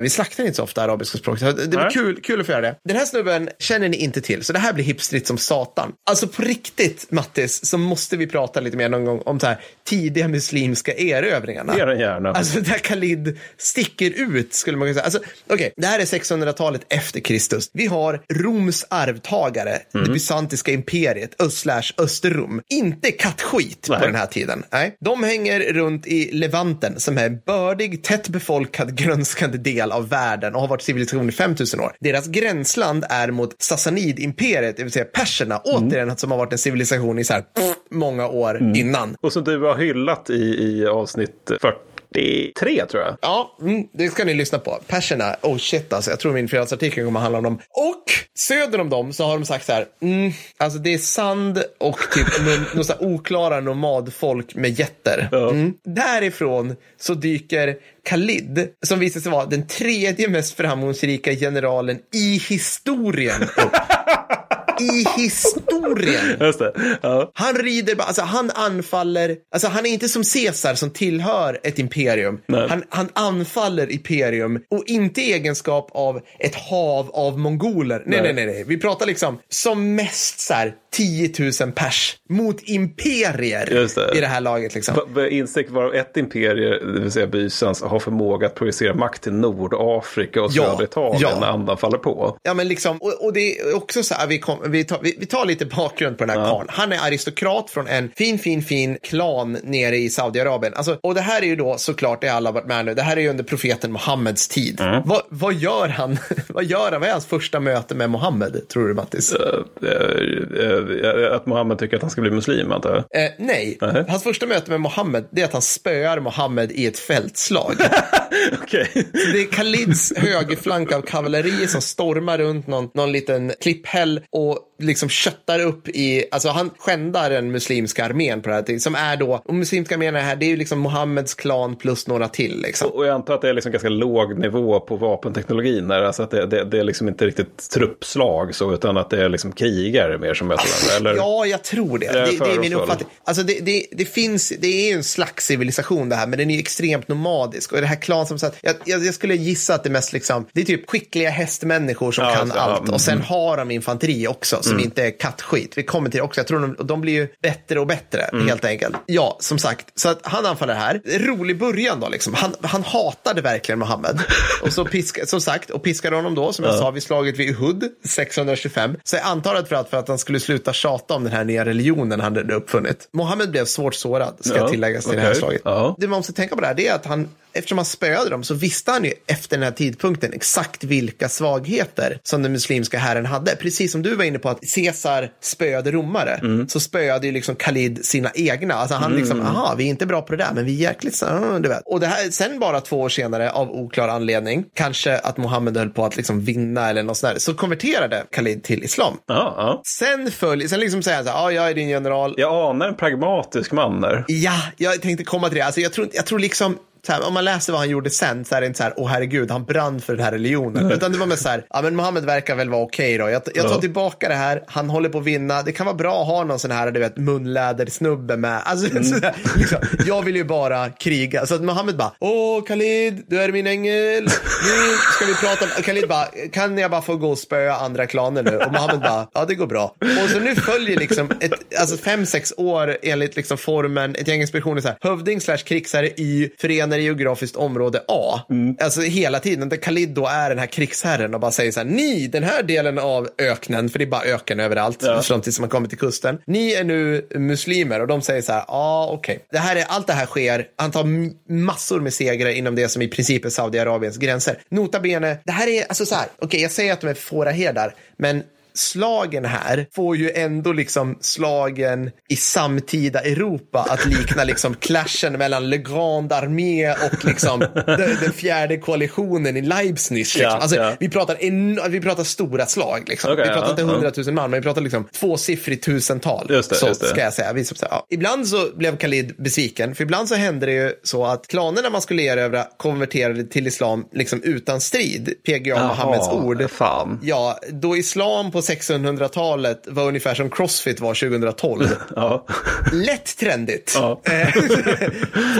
Vi slaktar inte så ofta arabiska språket. Det var Nej. kul, kul att få göra det. Den här snubben känner ni inte till, så det här blir hipstrigt som satan. Alltså på riktigt, Mattis, så måste vi prata lite mer någon gång om så här tidiga muslimska erövringarna. Ge den gärna. Alltså där Khalid sticker ut skulle man kunna säga. Alltså, Okej, det här är 600-talet efter Kristus. Vi har Roms arvtagare, det bysantiska imperiet, öst Österrom. Inte kattskit Nej. på den här tiden. Nej. De hänger runt i Levanten som är en bördig, tätt befolkad, grönskande del av världen och har varit civilisation i 5000 år. Deras gränsland är mot Sassanid-imperiet, det vill säga perserna, återigen som har varit en civilisation i så här pff, många år innan. Och som du har hyllat i, i avsnitt 43 tror jag. Ja, mm, det ska ni lyssna på. Perserna, oh shit alltså, jag tror min fredagsartikel kommer handla om dem. Och söder om dem så har de sagt så här, mm, alltså det är sand och typ några oklara nomadfolk med jätter. Mm. Därifrån så dyker Khalid, som visar sig vara den tredje mest framgångsrika generalen i historien upp. I historien. Just det. Ja. Han rider, alltså han anfaller, alltså han är inte som Caesar som tillhör ett imperium. Han, han anfaller imperium och inte i egenskap av ett hav av mongoler. Nej, nej, Nej. nej, nej. Vi pratar liksom som mest så här 10 000 pers mot imperier det. i det här laget liksom. Insikt var ett imperie, det vill säga Bysans, har förmåga att projicera makt till Nordafrika och Ja, södra Italien ja. när andan faller på. Ja, men liksom, och, och det är också så här, vi, kom, vi, tar, vi, vi tar lite bakgrund på den här karln. Han är aristokrat från en fin, fin, fin klan nere i Saudiarabien. Alltså, och det här är ju då såklart, det alla varit med nu, det här är ju under profeten Muhammeds tid. Vad, vad gör han? vad gör han? Vad är hans första möte med Muhammed, tror du Mattis? Eh, eh, eh, Att Mohammed tycker att han ska bli muslim, antar jag. Eh, nej, Nej. hans första möte med Muhammed det är att han spöar Muhammed i ett fältslag. Okej. Det är Khalids högerflank av kavalleri som stormar runt någon, någon liten klipphäll och liksom köttar upp i, alltså han skändar den muslimska armén på det här som är då, och muslimska armén är här, det är ju liksom Mohammeds klan plus några till liksom. Och jag antar att det är liksom ganska låg nivå på vapenteknologin. Där. Alltså att det, det, det är liksom inte riktigt truppslag så, utan att det är liksom krigare mer som möter Eller? Ja, jag tror det. är Det, det är min uppfattning. Alltså det, det, det finns, det är ju en slags civilisation det här, men den är extremt nomadisk. Och det här klan som sagt, jag, jag, jag skulle gissa att det mest liksom, det är typ skickliga hästmänniskor som Ja, kan så, ja, allt. mm. Och sen har de infanteri också, som inte är kattskit. Vi kommer till det också. Jag tror de, de blir ju bättre och bättre, Mm. helt enkelt. Ja, som sagt. Så att han anfaller här. Rolig början då, liksom. Han, han hatade verkligen Mohammed. och så piska, som sagt, och piskade honom då, som jag sa, vid slaget vid Uhud 625. Så jag antar att för att, för att han skulle sluta tjata om den här nya religionen han hade uppfunnit. Mohammed blev svårt sårad, ska Ja, tilläggas till det här slaget. Ja. Det man måste tänka på det här det är att han, eftersom han spöade dem så visste han ju efter den här tidpunkten exakt vilka svagheter som den muslimska herren hade. Precis som du var inne på att Caesar spöade romare, Mm. så spöade ju liksom Khalid sina egna. Alltså han liksom, aha, vi är inte bra på det där, men vi är jäkligt så, du vet. Och det här, sen bara två år senare, av oklar anledning, kanske att Mohammed höll på att liksom vinna eller något sånt där, så konverterade Khalid till islam. Ja, ja. Sen följer, sen liksom säger han så här, ja, jag är din general, Jag anar en pragmatisk man där. Ja, jag tänkte komma till det. Alltså, jag, tror, jag tror liksom här, om man läser vad han gjorde sen så är det inte så här, åh herregud, han brann för den här religionen. Utan det var mer så här, ja men Mohammed verkar väl vara okej då. Jag, jag tar tillbaka det här, han håller på att vinna. Det kan vara bra att ha någon sån här, du vet, munlädersnubbe med. Alltså, Mm. sådär, liksom, jag vill ju bara kriga. Så att Mohammed bara, åh Khalid, du är min ängel. Nu ska vi prata om... Khalid bara, kan jag bara få gå och spöa andra klaner nu? Och Mohammed bara, ja det går bra. Och så nu följer liksom ett, alltså fem, sex år enligt liksom formen, ett gäng inspektioner så här, hövding slash krigsherre Y förenar i geografiskt område A. Alltså hela tiden, där Khalid då är den här krigsherren och bara säger så här, ni, den här delen av öknen, för det är bara öken överallt, Ja. fram tills man kommer till kusten. Ni är nu muslimer och de säger så här, ja okej. Det här är, allt det här sker, han tar massor med segrar inom det som i princip är Saudiarabiens gränser. Nota bene, det här är, alltså så här, okej jag säger att de är fåraherdar, men slagen här får ju ändå liksom slagen i samtida Europa att likna liksom clashen mellan Le Grande Armé och liksom den, fjärde koalitionen i Leibniz. Liksom. Ja, alltså, ja. vi, pratar en, vi pratar stora slag. Liksom. Okej, vi pratar ja, inte hundratusen man, men vi pratar liksom tvåsiffrigt tusental. Just det, så just det. ska jag säga. Vi, ja. Ibland så blev Khalid besviken, för ibland så hände det ju så att klanerna man skulle erövra konverterade till islam liksom utan strid. PGA Mohammeds ord. Fan. Ja, då islam på 1600-talet var ungefär som crossfit var 2012. Ja. Lätt trendigt. Ja. Eh,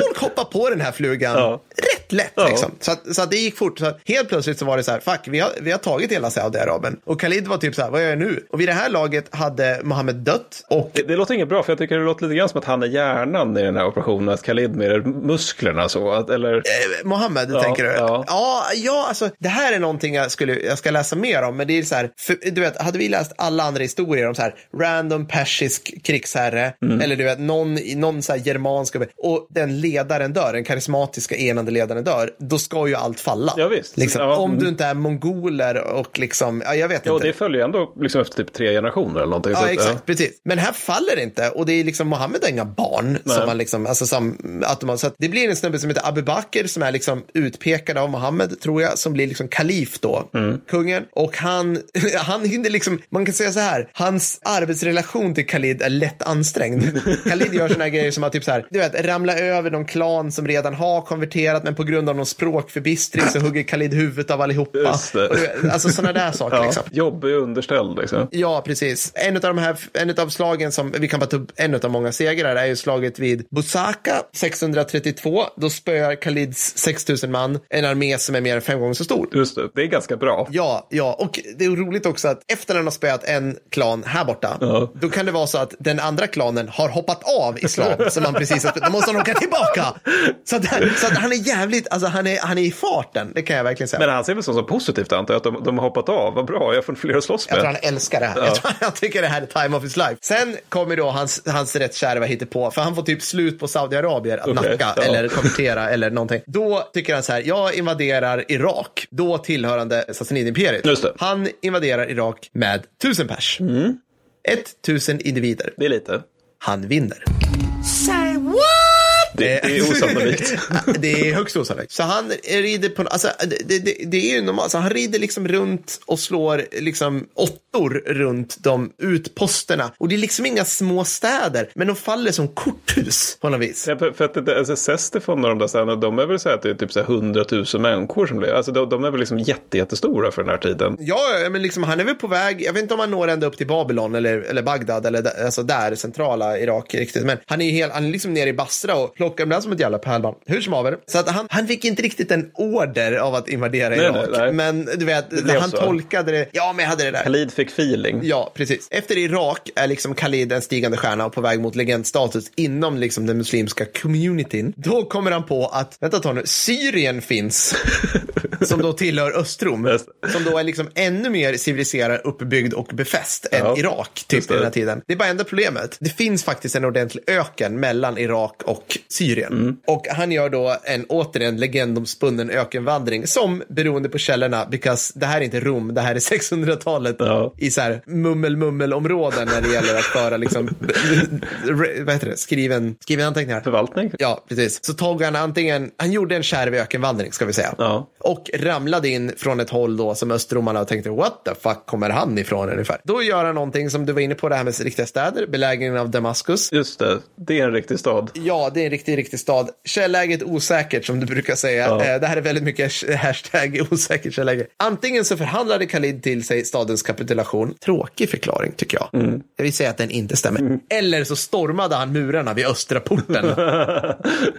Folk hoppar på den här flugan Ja. rätt lätt. Ja. Liksom. Så, att, så att det gick fort. Så helt plötsligt så var det så här, fuck, vi har, vi har tagit hela Saudiarabien. Och Khalid var typ så här, vad gör jag nu? Och vid det här laget hade Mohammed dött. Och Det, det låter inget bra, för jag tycker det låter lite grann som att han är hjärnan i den här operationen, att Khalid mer är musklerna så, att, eller... Eh, Mohammed, Ja, tänker du? ja. ja, ja, alltså det här är någonting jag, skulle, jag ska läsa mer om, men det är så här, för, du vet, hade vi läst alla andra historier om så här random persisk krigsherre, Mm. eller du vet, någon, någon så här germansk, och den ledaren dör, den karismatiska enande ledaren dör, då ska ju allt falla. Ja, visst. Liksom, Ja, om mm. du inte är mongoler och liksom, ja, jag vet Ja, inte. det följer ju ändå liksom efter typ tre generationer eller någonting. så Ja, att, exakt, precis. Men här faller det inte och det är liksom Mohammed har inga barn Nej. som man liksom, alltså som automat. Så att det blir en snubbe som heter Abu Bakr som är liksom utpekad av Mohammed, tror jag, som blir liksom kalif då, Mm. kungen. Och han, han hinner liksom, man kan säga så här, hans arbetsrelation till Khalid är lätt ansträngd. Khalid gör såna här grejer som att typ så här, du vet, ramla över någon klan som redan har konverterat, men på grund av någon språkförbistring så hugger Khalid huvudet av allihopa. Just det. Du alltså sådana där saker Ja, liksom. jobbig underställd liksom. Ja, precis. En av de här, en av slagen som, vi kan bara ta upp en av många segrar, är ju slaget vid Busaka 632. Då spöar Khalids 6000 man en armé som är mer än fem gånger så stor. Just det, det är ganska bra. Ja, ja, och det är roligt också att efter han har spöat en klan här borta, Ja. då kan det vara så att den andra klanen har hoppat av islam som han precis har spöat. Då måste han åka tillbaka. Så att, så att han är jävligt, alltså han är, han är i farten, det kan jag verkligen säga. Men han ser väl så som positivt antar jag, att de, de har hoppat av. Vad bra, jag får fler att slåss Jag tror med. han älskar det här. Jag, tror, jag tycker det här är time of his life. Sen kommer då hans, hans rätt kära på för han får typ slut på Saudiarabier att Okej, nacka ja. eller konvertera eller någonting. Då tycker han så här, jag invaderar Irak, då tillhörande Sassanid-imperiet. Han invaderar Irak med tusen pers. Ett tusen individer. Det är lite. Han vinner. Det, det är osannolikt. det är högst osannolikt. Så han rider på, alltså det, det, det är ju normalt, så han rider liksom runt och slår liksom åttor runt de utposterna. Och det är liksom inga små städer, men de faller som korthus på något vis. Ja, för, för att det, alltså Sestifon och de där städerna, de är väl så här att det är typ så här 100 000 människor som lever. Alltså de, de är väl liksom jätte, jättestora för den här tiden. Ja, men liksom, han är väl på väg, jag vet inte om han når ända upp till Babylon eller, eller Bagdad eller alltså där, centrala Irak riktigt. Men han är ju helt, han är liksom nere i Basra och plockar ibland som ett jävla pärlband. Hur som haver. Så att han, han fick inte riktigt en order av att invadera Nej, Irak. nej, nej. Men du vet, han så. tolkade det, ja men jag hade det där. Khalid fick feeling. Ja, precis. Efter Irak är liksom Khalid en stigande stjärna och på väg mot legendstatus inom liksom den muslimska communityn. Då kommer han på att, vänta tag nu, Syrien finns, som då tillhör Östrom, som då är liksom ännu mer civiliserad, uppbyggd och befäst än Ja, Irak, just typ den här tiden. Det är bara enda problemet. Det finns faktiskt en ordentlig öken mellan Irak och Syrien. Mm. Och han gör då en återigen legendomspunnen ökenvandring som beroende på källorna, because det här är inte Rom, det här är 600-talet Ja. i så här mummel-mummel-områden när det gäller att föra liksom, vad heter det, skriven, skriven anteckningar. Förvaltning. Ja, precis. Så tog han antingen, han gjorde en kärv ökenvandring ska vi säga. Ja. Och ramlade in från ett håll då som östromarna tänkte, what the fuck kommer han ifrån ungefär? Då gör han någonting som du var inne på, det här med riktiga städer, belägringen av Damaskus. Just det, det är en riktig stad. Ja, det är en riktig riktig, stad. Källäget osäkert som du brukar säga. Ja. Eh, Det här är väldigt mycket hashtag osäkert källäge. Antingen så förhandlade Khalid till sig stadens kapitulation. Tråkig förklaring tycker jag. Mm. Jag vill säga att den inte stämmer. Eller så stormade han murarna vid östra porten.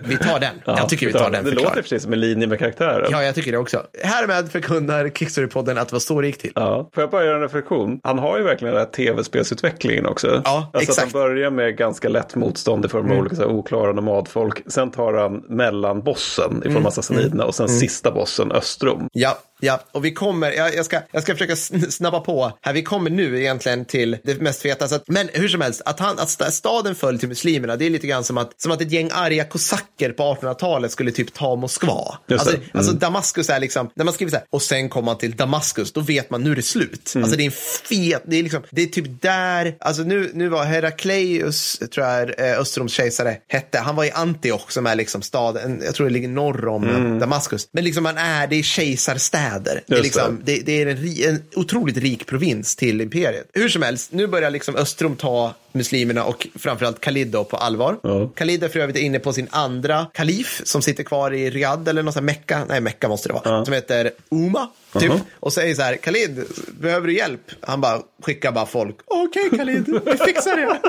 vi tar den. jag tycker vi tar den Det låter förklaringen. precis som en linje med karaktären. Ja, jag tycker det också. Härmed förkunnar Kickstory-podden att det var så det gick till. Ja. Får jag bara göra en reflektion? Han har ju verkligen den här tv-spelsutvecklingen också. Ja, alltså exakt. Att han börjar med ganska lätt motstånd i form av olika så här, oklara nomadfolk. Sen tar han mellanbossen i form av sassaniderna och sen sista bossen Östrom. Ja, ja, och vi kommer, jag, jag, ska, jag ska försöka sn- snabba på här, vi kommer nu egentligen till det mest feta. Så att, men hur som helst, att, han, att sta- staden föll till muslimerna, det är lite grann som att, som att ett gäng arga kosacker på 1800-talet skulle typ ta Moskva. Alltså. Mm. alltså Damaskus är liksom, när man skriver så här, och sen kom man till Damaskus, då vet man nu är det slut. Mm. Alltså det är en fet, det är liksom, det är typ där, alltså nu, nu var Herakleius, tror jag är, Östroms kejsare, hette, han var i Antioch som är liksom staden, jag tror det ligger norr om Damaskus. Men liksom man är, det är kejsarstäder. Det är, liksom, det. Det, är en, en otroligt rik provins till imperiet. Hur som helst, nu börjar liksom Östrom ta muslimerna och framförallt Khalid då på allvar. Ja. Khalid är för övrigt inne på sin andra kalif som sitter kvar i Riyadh eller något sånt här Mecka. Nej, Mecka måste det vara. Som heter Uma, typ. Jaha. Och säger så här, Khalid, behöver du hjälp? Han bara skickar bara folk. Okej Khalid, vi fixar det.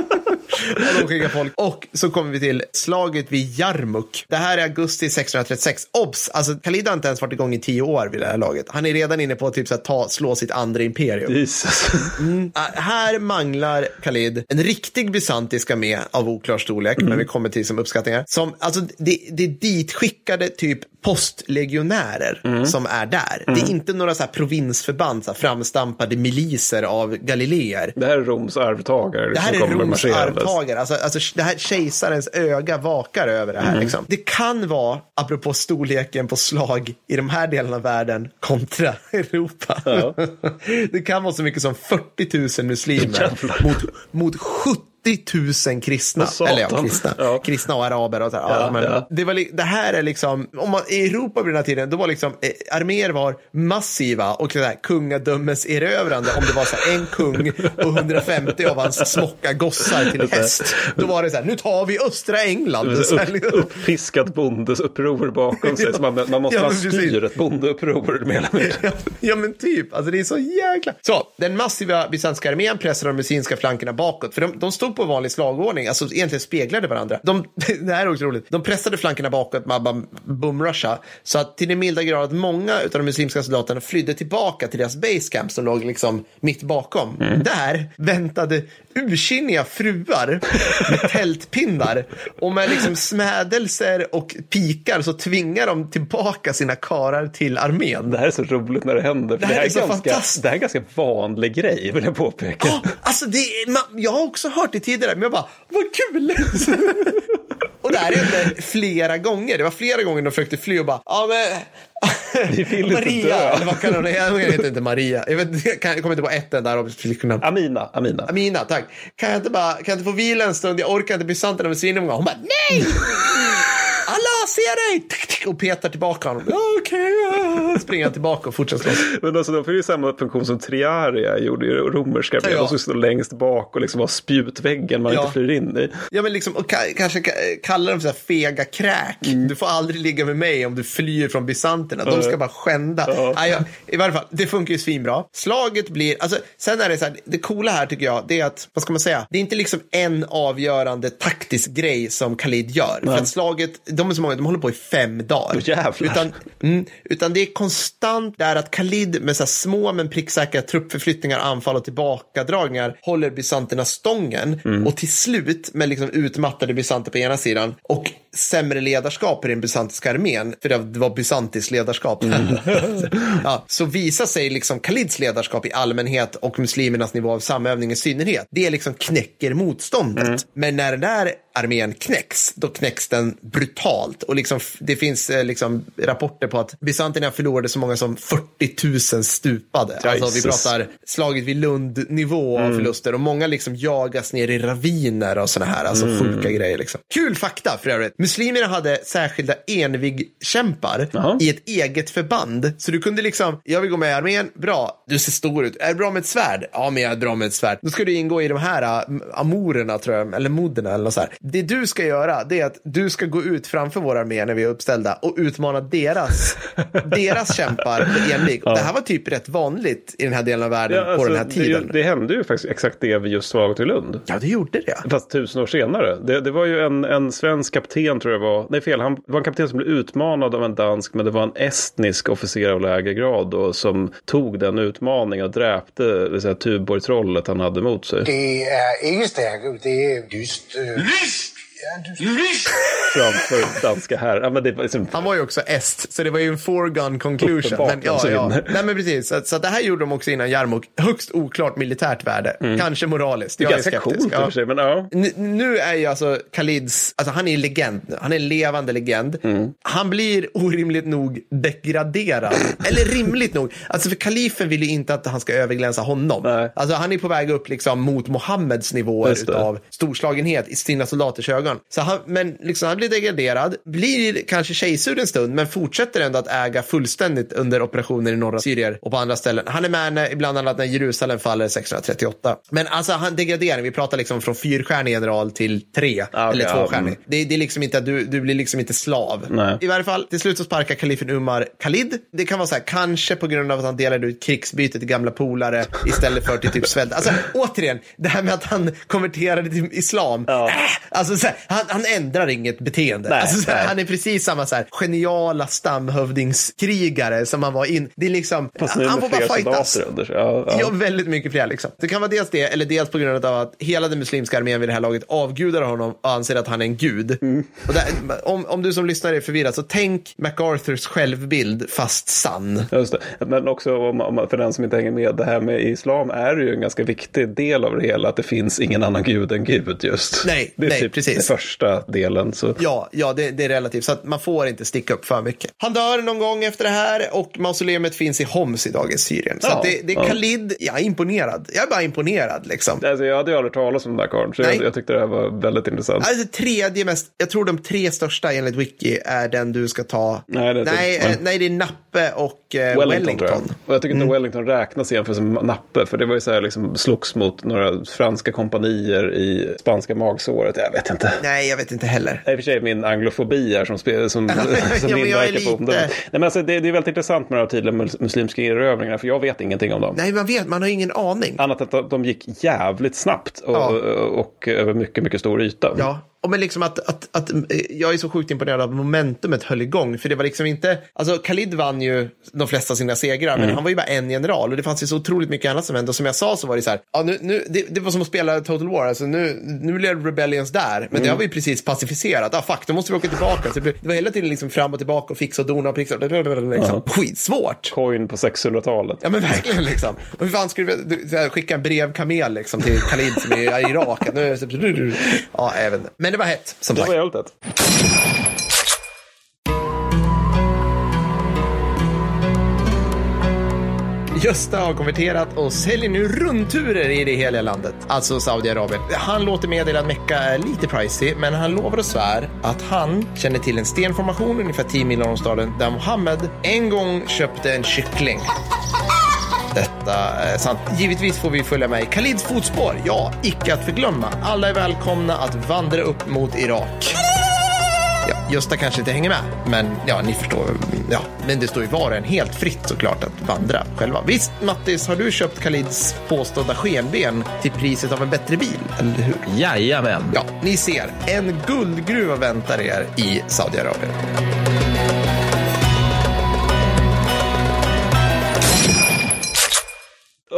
Och de skickar folk. Och så kommer vi till slaget vid Jarmuk. Det här är augusti 1636. Obs! Alltså Khalid har inte ens varit igång i tio år vid det här laget. Han är redan inne på att typ så här, ta, slå sitt andra imperium. Jesus. Ah, här manglar Khalid en riktig bysantisk armé av oklar storlek, men vi kommer till som uppskattningar. Som, alltså, det, det är ditskickade typ postlegionärer som är där. Det är inte några så här provinsförband, så här framstampade miliser av galileer. Det här är Roms arvtagare Det här är Roms. Arvtagare. Alltså, alltså, det här kejsarens öga vakar över det här. Liksom. Det kan vara, apropå storleken på slag i de här delarna av världen kontra Europa. Ja. det kan vara så mycket som 40 000 muslimer mot, mot 70 000 kristna. Eller ja, kristna. Ja. kristna och araber. Och så. Ja, men. Det, var, det här är liksom, om man, i Europa vid den här tiden, då var liksom, eh, arméer var massiva och så här, kungadömeserövrande om det var så här, en kung och 150 av hans smocka gossar till häst. Då var det så här, nu tar vi östra England. Så här, Upp, liksom. uppfiskat bondesuppror bakom sig. Så man, man måste Ja, man men precis. styr ett bondeuppror mindre. Ja, ja men typ, alltså det är så jäkla... Så, den massiva bysantiska armén pressade de muslimska flankerna bakåt, för de, de stod på vanlig slagordning, alltså egentligen speglade varandra. De, det här är också roligt, de pressade flankerna bakåt med att bara boomrusha, så att till den milda grad att många av de muslimska soldaterna flydde tillbaka till deras basecamp som låg liksom mitt bakom. Där väntade ursinniga fruar med tältpinnar och med liksom smädelser och pikar så tvingar de tillbaka sina karar till armén. Det här är så roligt när det händer. För Det här är så ganska, fantastiskt. det här är en ganska vanlig grej vill jag påpeka. Ja, alltså det man, jag har också hört det tidigare, men jag bara, vad kul! och det här hände flera gånger. Det var flera gånger de försökte fly och bara, ja men... Vi vill inte Maria, dö. eller vad kallar hon det? Jag heter inte Maria. Jag, vet, jag, kan, jag kommer inte på ett enda av flickorna. Amina, Amina. Amina, tack. Kan jag inte bara, kan jag inte få vila en stund? Jag orkar inte bli sant med svinomgång. Hon bara, nej! Allah, ser dig! Och petar tillbaka honom. Okej, ja. Springer han tillbaka och fortsätter slåss. Men alltså, de får ju samma funktion som Triaria gjorde i romerska. Ja. De skulle stå längst bak och liksom ha spjutväggen man Ja. inte flyr in i. Ja, men liksom, och ka- kanske ka- kalla dem så här fega kräk. Du får aldrig ligga med mig om du flyr från bysanterna. De ska bara skända. Ja. Nej, ja, I varje fall, det funkar ju svinbra. Slaget blir, alltså, sen är det så här, det coola här tycker jag, det är att, vad ska man säga, det är inte liksom en avgörande taktisk grej som Khalid gör. För att slaget, de är så många, de håller på i fem dagar. Jävlar. Utan, mm, utan det är konstant där att Khalid med så små men pricksäkra truppförflyttningar, anfall och tillbakadragningar håller bysanterna stången. Och till slut med liksom utmattade bysanter på ena sidan och sämre ledarskap i den bysantiska armén, för det var bysantiskt ledarskap. ja, så visar sig liksom Khalids ledarskap i allmänhet och muslimernas nivå av samövning i synnerhet. Det liksom knäcker motståndet. Men när den där armén knäcks, då knäcks den brutalt. Och liksom, det finns eh, liksom rapporter på att bysanterna förlorade så många som 40 000 stupade. Alltså, vi pratar slaget vid Lund-nivå av förluster och många liksom jagas ner i raviner och sådana här, alltså sjuka grejer. Liksom. Kul fakta för övrigt. Muslimerna hade särskilda envig-kämpar i ett eget förband. Så du kunde liksom, jag vill gå med i armén, bra, du ser stor ut. Är du bra med ett svärd? Ja, men jag är bra med ett svärd. Då ska du ingå i de här äh, amorerna tror jag, eller moderna eller något så här. Det du ska göra, det är att du ska gå ut framför vår armé när vi är uppställda och utmana deras, deras kämpar på envig. Och Det här var typ rätt vanligt i den här delen av världen Ja, på alltså, den här tiden. Det, det hände ju faktiskt exakt det vid just slaget vid Lund. Ja, det gjorde det. Fast tusen år senare. Det, det var ju en, en svensk kapten tror jag var. Nej fel, han det var en kapten som blev utmanad av en dansk. Men det var en estnisk officer av lägre grad då, som tog den utmaningen och dräpte det säga, Tuborg-trollet han hade mot sig. Det er ikke stærke, det er lyst. Øh. Lyst! Framför danska här. Ja, men det var liksom, Han var ju också est, så det var ju en foregone conclusion. Men, ja, alltså ja. Nej, men precis. Så, så det här gjorde de också innan Jarmok. Högst oklart militärt värde. Kanske moraliskt. Mm. det är Jag är ganska skeptisk. coolt i och Ja. för sig. Men ja. N- Nu är ju alltså Khalids, alltså han är en legend nu. Han är en levande legend. Mm. Han blir orimligt nog degraderad. Eller rimligt nog. Alltså för kalifen vill ju inte att han ska överglänsa honom. Nej. Alltså han är på väg upp liksom mot Mohammeds nivåer utav storslagenhet i sina soldaters ögon. Så han, men liksom han blir degraderad, blir kanske kejsur en stund, men fortsätter ändå att äga fullständigt under operationer i norra Syrien och på andra ställen. Han är med när, bland annat när Jerusalem faller 638. Men alltså han degraderar, vi pratar liksom från fyrstjärnig general till tre Ah, okej, eller tvåstjärnig. mm. Det, det är liksom inte att du, du blir liksom inte slav. Nej. I varje fall, till slut så sparkar kalifen Umar Khalid. Det kan vara så här, kanske på grund av att han delade ut krigsbyte till gamla polare istället för till typ svält. Alltså återigen, det här med att han konverterade till islam. Ja. Äh, alltså så här, han, han ändrar inget beteende. Nej, alltså, så här, han är precis samma så här, geniala stamhövdingskrigare som han var in. Det är liksom, Fast nu han får bara fightas. under. Ja, ja. Ja, väldigt mycket fler liksom. Det kan vara dels det, eller dels på grund av att hela den muslimska armén vid det här laget avgudar honom och anser att han är en gud. Mm. Där, om, om du som lyssnare är förvirrad, så tänk MacArthurs självbild fast sann. Just det. Men också om, om, för den som inte hänger med, det här med islam är ju en ganska viktig del av det hela, att det finns ingen annan gud än Gud just. Nej, nej, typ precis. Första delen. Så. Ja, ja det, det är relativt, så att man får inte sticka upp för mycket. Han dör någon gång efter det här och mausoleumet finns i Homs i dagens Syrien. Så Ja, det, det är ja. Khalid, jag är imponerad. Jag är bara imponerad liksom. Alltså, jag hade ju aldrig talat om den här karln, så jag, jag tyckte det här var väldigt intressant. Alltså, tredje mest, jag tror de tre största enligt Wiki är den du ska ta. Nej, det är nej, inte- eh, nej, det är Nappe och eh, Wellington, Wellington. jag. Och jag tycker Mm. inte Wellington räknas för som nappe. För det var ju så här liksom slogs mot några franska kompanier i spanska magsåret. Jag vet inte. Nej, jag vet inte heller. I och för sig min anglofobi här som, som, som Ja, är inverkar på. lite- Nej, men alltså, det, det är väldigt intressant med de här tidiga mus- muslimska erövringarna. För jag vet ingenting om dem. Nej, man vet, man har ingen aning. Annat än att de- de gick jävligt snabbt och, Ja. och, och över mycket, mycket stor yta. Ja, och men liksom att, att, att, eh, jag är så sjukt imponerad av momentumet höll igång. För det var liksom inte, alltså Khalid vann ju de flesta sina segrar, Mm. men han var ju bara en general och det fanns ju så otroligt mycket annat som hände. Och som jag sa så var det så här, ja, nu, nu, det, det var som att spela Total War, alltså nu, nu blev Rebellions där, men Mm. det har vi precis pacificerat. Ah, fuck, då måste vi åka tillbaka. Så det, var hela tiden liksom fram och tillbaka och fixa och dona och fixa. Liksom. Skitsvårt. Coin på 600-talet. Ja men verkligen liksom. Och hur fan skulle här, skicka en brevkamel liksom till Khalid som är i Irak? Nu, ja, vet inte. Men det var hett, som Det sagt. var jävligt lätt. Gösta har konverterat och säljer nu rundturer i det heliga landet, alltså Saudiarabien. Han låter meddela att Mecka är lite pricey, men han lovar och svär att han känner till en stenformation ungefär 10 mil norr om staden där Mohammed en gång köpte en kyckling. Detta är sant. Givetvis får vi följa med i Khalids fotspår. Ja, icke att förglömma. Alla är välkomna att vandra upp mot Irak. Ja, Gösta kanske inte hänger med, men ja, ni förstår. Ja, men det står ju var och en helt fritt såklart att vandra själva. Visst, Mattis, har du köpt Khalids påstådda skenben till priset av en bättre bil, eller hur? Jajamän. Ja, ni ser. En guldgruva väntar er i Saudiarabien.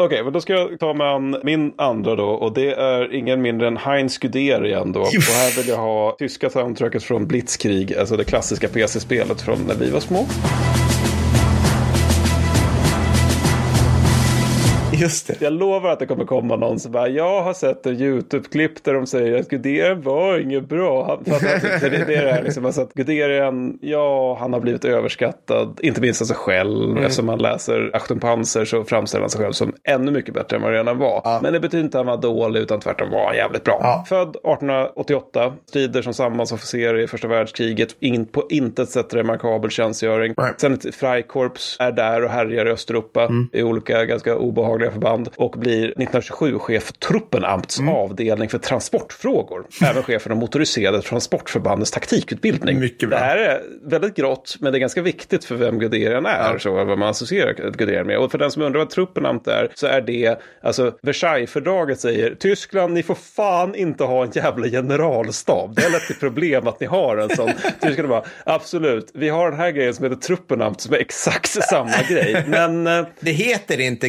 Okej, men då ska jag ta med an min andra då. Och det är ingen mindre än Heinz Guderian då. Och här vill jag ha tyska soundtracket från Blitzkrieg. Alltså det klassiska PC-spelet från när vi var små. Just det. Jag lovar att det kommer komma någon som bara, jag har sett en YouTube-klipp där de säger att Guderian var inget bra. Han, för att, det, det, är det här liksom, alltså att Guderian, ja, han har blivit överskattad, inte minst av sig själv. Mm. Eftersom man läser Achtung Panzer så framställer han sig själv som ännu mycket bättre än vad han redan var. Ja. Men det betyder inte att han var dålig, utan tvärtom var han jävligt bra. Ja. Född 1888, strider som sambandsofficer i första världskriget, in, på intet sätt remarkabel tjänstgöring. Nej. Sen ett Freikorps är där och härjar i Östeuropa Mm. i olika ganska obehagliga förband och blir 1927 chef för Truppenamts Mm. avdelning för transportfrågor. Även chef för de motoriserade transportförbandens taktikutbildning. Mycket bra. Det här är väldigt grått, men det är ganska viktigt för vem Guderian är, så vad man associerar Guderian med. Och för den som undrar vad Truppenamt är, så är det, alltså Versaillesfördraget säger, Tyskland, ni får fan inte ha en jävla generalstab. Det är lätt ett problem att ni har en sån. Tyskland bara, absolut, vi har den här grejen som heter Truppenamt som är exakt samma grej. Men eh, Det heter inte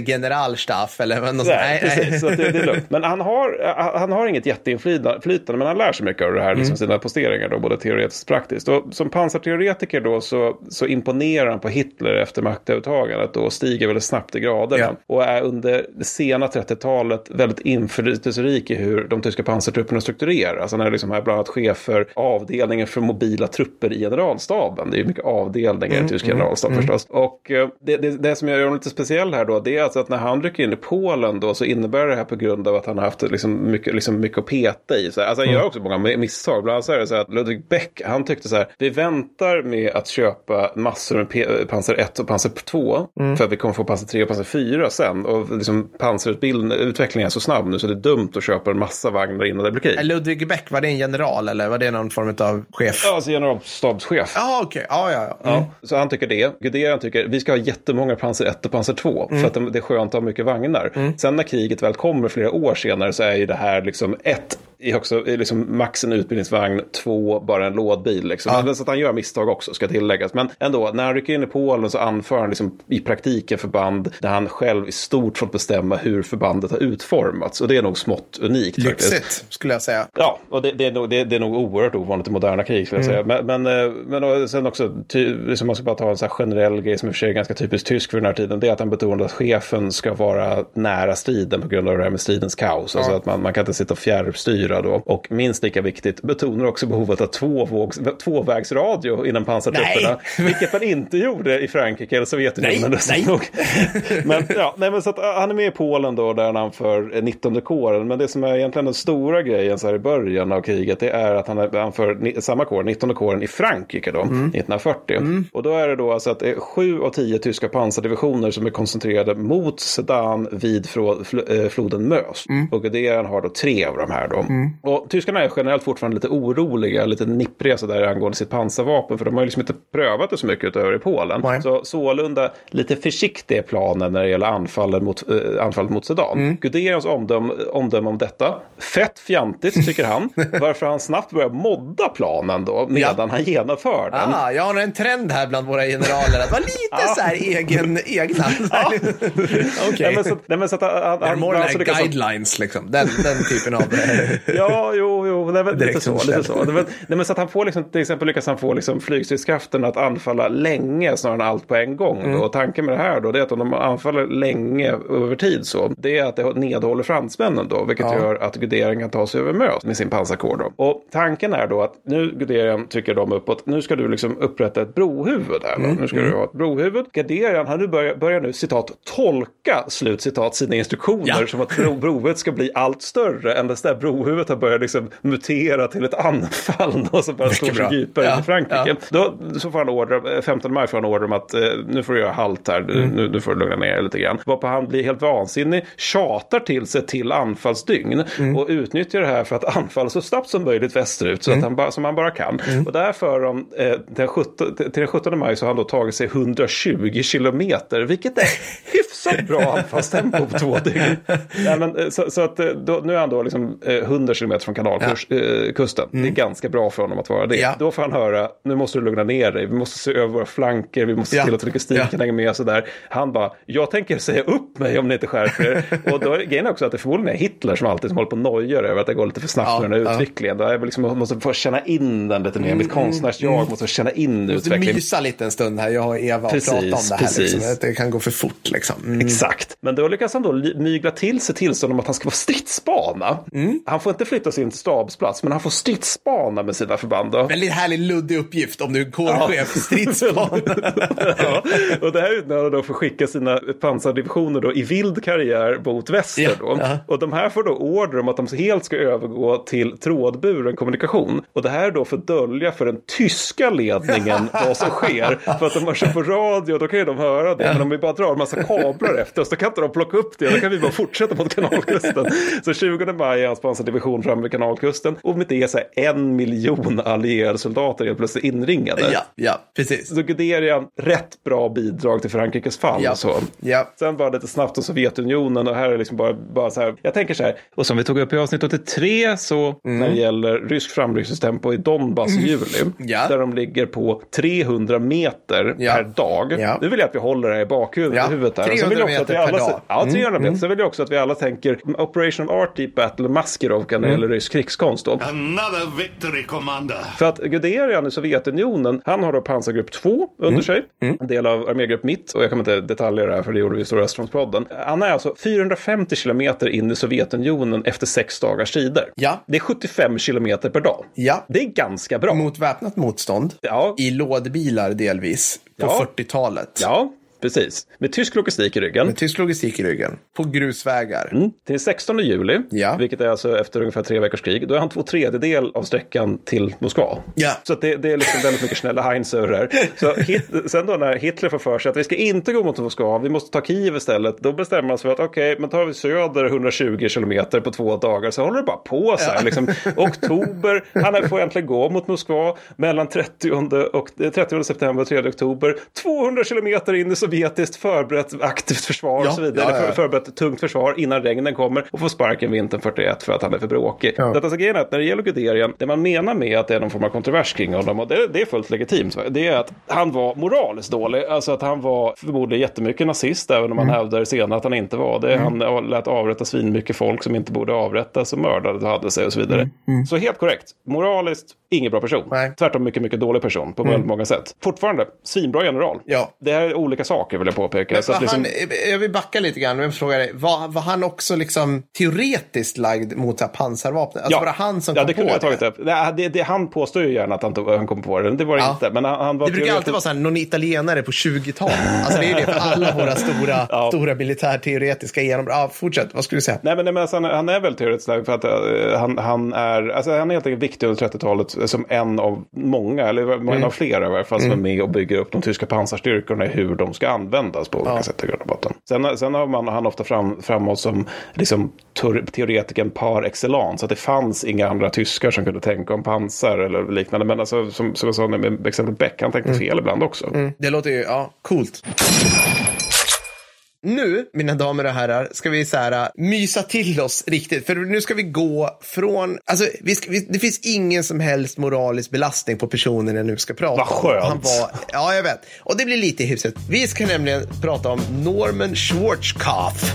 generalstaff eller något sånt. Nej, precis. Så det, det är lugnt. Men han har, han har inget jätteinflytande, men han lär sig mycket av det här, liksom sina posteringar, då, både teoretiskt och praktiskt. Och som pansarteoretiker då så, så imponerar han på Hitler efter maktövertagandet och stiger väldigt snabbt i graderna. Ja. Och är under det sena 30-talet väldigt inflytelserik i hur de tyska pansartrupperna struktureras. Han är liksom här bland annat chef för avdelningen för mobila trupper i generalstaben. Det är ju mycket avdelningar i en tysk generalstab förstås. Och eh, det, det, det som gör honom lite speciell här då, det är alltså att när han rycker in i Polen då så innebär det här på grund av att han har haft liksom mycket, liksom mycket att peta i. Så här, alltså han gör också många misstag. Bland annat så är det så att Ludwig Beck, han tyckte så här, vi väntar med att köpa massor med P- Panzer 1 och Panzer 2 för att vi kommer få Panzer 3 och Panzer 4 sen. Och liksom pansarutvecklingen är så snabb nu så det är dumt att köpa en massa vagnar innan det blir krig. Ludwig Beck, var det en general eller var det någon form av chef? Ja, alltså generalstabschef. Ja, okej. Ja, ja, ja. Ja, så han tycker det. Guderian tycker vi ska ha jättemånga Panzer 1 och Panzer 2 för att det är skönt att ha mycket vagnar. Sen när kriget väl kommer flera år senare så är ju det här liksom ett i också, liksom max en utbildningsvagn, två bara en lådbil. Liksom. Men Så att han gör misstag också ska tilläggas. Men ändå, när han rycker in i Polen så anför han liksom i praktiken förband där han själv i stort fått bestämma hur förbandet har utformats. Och det är nog smått unikt. Lyxigt, skulle jag säga. Ja, och det, det, är nog, det, det är nog oerhört ovanligt i moderna krig skulle jag säga. Men, men, eh, men sen också, ty, liksom man ska bara ta en så här generell grej som i och för sig är ganska typiskt tysk för den här tiden. Det är att han betonade att chefen ska vara nära striden på grund av det här med stridens kaos. Alltså att man, man kan inte sitta och fjärrstyra då. Och minst lika viktigt betonar också behovet av tvåvågs, tvåvägsradio inom pansartrupperna. Vilket man inte gjorde i Frankrike eller Sovjetunionen. Nej, nej. men ja, nej, men så att, äh, han är med i Polen då där han för 19 kåren. Men det som är egentligen den stora grejen så här i början av kriget det är att han är han för samma kår, 19 kåren i Frankrike då, 1940. Och då är det då alltså att det är sju av tio tyska pansardivisioner som är koncentrerade mot Sedan vid eh, floden Mös. Och Guderian har då tre av de här då. Och tyskarna är generellt fortfarande lite oroliga, lite nippriga sådär angående sitt pansarvapen. För de har ju liksom inte prövat det så mycket utöver i Polen. Nej. Så sålunda lite försiktig är planen när det gäller anfallen mot, eh, anfallet mot Sudan. Mm. Guderians omdöme, omdöme om detta, fett fjantigt tycker han. varför han snabbt börjar modda planen då medan han genomför den. Ah, jag har en trend här bland våra generaler att vara lite så här egen, egna. Okej. Nej, men så, nej, men så att han, han, han, alltså guidelines liksom. Den, den typen av... Ja, jo, jo, nej, men, lite så. Lite så. Men, nej, men så att han får liksom, till exempel lyckas han få liksom flygstridskraften att anfalla länge snarare än allt på en gång. Mm. Och tanken med det här då, det är att om de anfaller länge över tid så, det är att det nedhåller fransmännen då, vilket Ja. gör att Guderian kan ta sig över Mös med sin pansarkår då. Och tanken är då att nu Guderian trycker de uppåt, nu ska du liksom upprätta ett brohuvud här. Mm. Nu ska du ha ett brohuvud. Guderian, han nu börjar, börjar nu citat tolka slut citat sina instruktioner Ja. som att bro, brohuvudet ska bli allt större än det där brohuvudet har börjat liksom mutera till ett anfall då, som bara sig bra. djupare Ja, i Frankrike. ja. Då så får han order, eh, 15 maj får han order om att eh, nu får du göra halt här, Mm. nu, nu får du lugna ner dig lite grann. Varpå han blir helt vansinnig, tjatar till sig till anfallsdygn Mm. och utnyttjar det här för att anfalla så snabbt som möjligt västerut så Mm. att han bara, som han bara kan. Och därför de, eh, den 17, till den 17 maj så har han då tagit sig 120 kilometer, vilket är hyfsat bra anfallstempo på två dygn. Nej, men, eh, så, så att, eh, då, nu är han då liksom eh, 100 kilometer från kanalkursen nordkusten. Det är ganska bra för honom att vara det. Mm. Ja. Då får han höra, nu måste du lugna ner dig, vi måste se över våra flanker, vi måste se Ja. till att logistiken Ja. hänger med och sådär. Han bara, jag tänker säga upp mig om ni inte skärper er. och då är grejen också att det förmodligen är Hitler som alltid som håller på och nojar över att det går lite för snabbt Ja, med den här ja. Mm, utvecklingen. Då jag liksom, måste få känna in den lite mer, mitt konstnärsjag måste få känna in måste utvecklingen. mysa lite en stund här, jag och Eva och prata om det här. precis. Liksom. Det kan gå för fort liksom. Mm. Exakt. Men då lyckas han då mygla till sig tillstånd om att han ska vara stridsspana. Mm. Han får inte flytta sin stabsplats, men han får stridsspana med sina förband. Då. Väldigt härlig luddig uppgift om du är kårchef, stridsspana. ja, och det här utnämner då för att skicka sina pansardivisioner då i vild karriär mot väster. Ja, Då. ja. Och de här får då order om att de helt ska övergå till trådburen kommunikation. Och det här är då för att dölja för den tyska ledningen vad som sker. För att om man kör på radio då kan ju de höra det. Men om vi bara drar en massa kablar efter oss då kan inte de plocka upp det. Då kan vi bara fortsätta mot kanalkusten. Så 20 maj är hans pansardivision framme vid kanalkusten. Och med det är så här en miljon allierade soldater helt plötsligt inringade. ja, ja, precis. Så Guderian, rätt bra bidrag till Frankrikes fall. Ja. Så. Ja. Sen bara lite snabbt om Sovjetunionen och här är liksom bara, bara så här. Jag tänker så här, och som vi tog upp i avsnitt 83 så när det gäller rysk framryckningstempo i Donbass i juli. Mm. Ja. Där de ligger på 300 meter Ja. per dag. Ja. Nu vill jag att vi håller det här i bakhuvudet. Ja. huvudet där. Och sen 300 vill jag också att vi meter per dag. Ja, 300 meter. Sen vill jag också att vi alla tänker Operation of Art Deep Battle Maskerovka när det gäller rysk krigskonst. Då. Another victory, Commander. För att Guderian i Sovjetunionen, han har då pansargrupp 2 under sig. En del av armégrupp mitt. Och jag kommer inte detaljer här för det gjorde vi i Stora Östfrontspodden. Han är alltså 450 kilometer in i Sovjetunionen efter sex dagars strider. Ja. Det är 75 kilometer per dag. Ja. Det är ganska bra. Mot väpnat motstånd. Ja. I lådbilar delvis. På Ja. 40-talet. Ja, precis. Med tysk logistik i ryggen. Med tysk logistik i ryggen. På grusvägar. Mm. Till 16 juli, Ja. vilket är alltså efter ungefär tre veckors krig, då är han två tredjedel av sträckan till Moskva. Ja. Så det, det är liksom väldigt mycket snälla Heinzer här. Så hit, sen då när Hitler får för sig att vi ska inte gå mot Moskva, vi måste ta Kiev istället, då bestämmer man sig för att okej, men tar vi söder 120 kilometer på två dagar så håller det bara på så här. Liksom, oktober, han får äntligen gå mot Moskva mellan 30, och, eh, 30 september och 3 oktober. 200 kilometer in i sovjetiskt förberett aktivt försvar Ja, och så vidare. ja, ja. För- förberett ett tungt försvar innan regnen kommer och får sparken vintern 41 för att han är för bråkig. Ja. Detta så grejen är att när det gäller Guderian, det man menar med att det är någon form av kontrovers kring honom, och det, det är fullt legitimt, det är att han var moraliskt dålig. Alltså att han var förmodligen jättemycket nazist, även om han hävdar senare att han inte var det. Han lät avrätta svinmycket folk som inte borde avrättas och mördade och hade sig och så vidare. Så helt korrekt. Moraliskt, ingen bra person. Nej. Tvärtom mycket, mycket dålig person på väldigt många sätt. Fortfarande, svinbra general. Ja. Det här är olika saker vill jag påpeka. Så Var att liksom, han, jag vill backa lite grann. Jag frågar dig, var, var han också liksom teoretiskt lagd mot här pansarvapnet? Alltså var det han som ja, kom det på kunde jag det? tagit upp. Nej, det, det, han påstår ju gärna att han, tog, han kom på det. Det var det Ja. inte. Men han, han var Det brukar teoretiskt- alltid vara så här, någon italienare på 20-talet. Alltså det är ju det för alla våra stora, Ja. stora militärteoretiska genombrott. Ja, fortsätt, vad skulle du säga? Nej men, nej, men alltså, han, han är väl teoretiskt lagd för att eh, han, han är, alltså, han är helt enkelt viktig under 30-talet som en av många, eller en Mm. av flera i varje fall, som är med och bygger upp de tyska pansarstyrkorna i hur de ska användas på olika sätt i grund och botten. Sen, sen har man, han ofta fram, framåt som liksom, teor- teoretiken par excellence, att det fanns inga andra tyskar som kunde tänka om pansar eller liknande. Men alltså, som, som jag sa med exempel Beck, han tänkte fel ibland också. Det låter ju, ja, coolt. Nu, mina damer och herrar, ska vi så här, äh, mysa till oss riktigt. För nu ska vi gå från, alltså vi ska, vi, det finns ingen som helst moralisk belastning på personen jag nu ska prata Vad skönt. om. Han var, ja, jag vet. Och det blir lite hyfsat. Vi ska nämligen prata om Norman Schwarzkopf.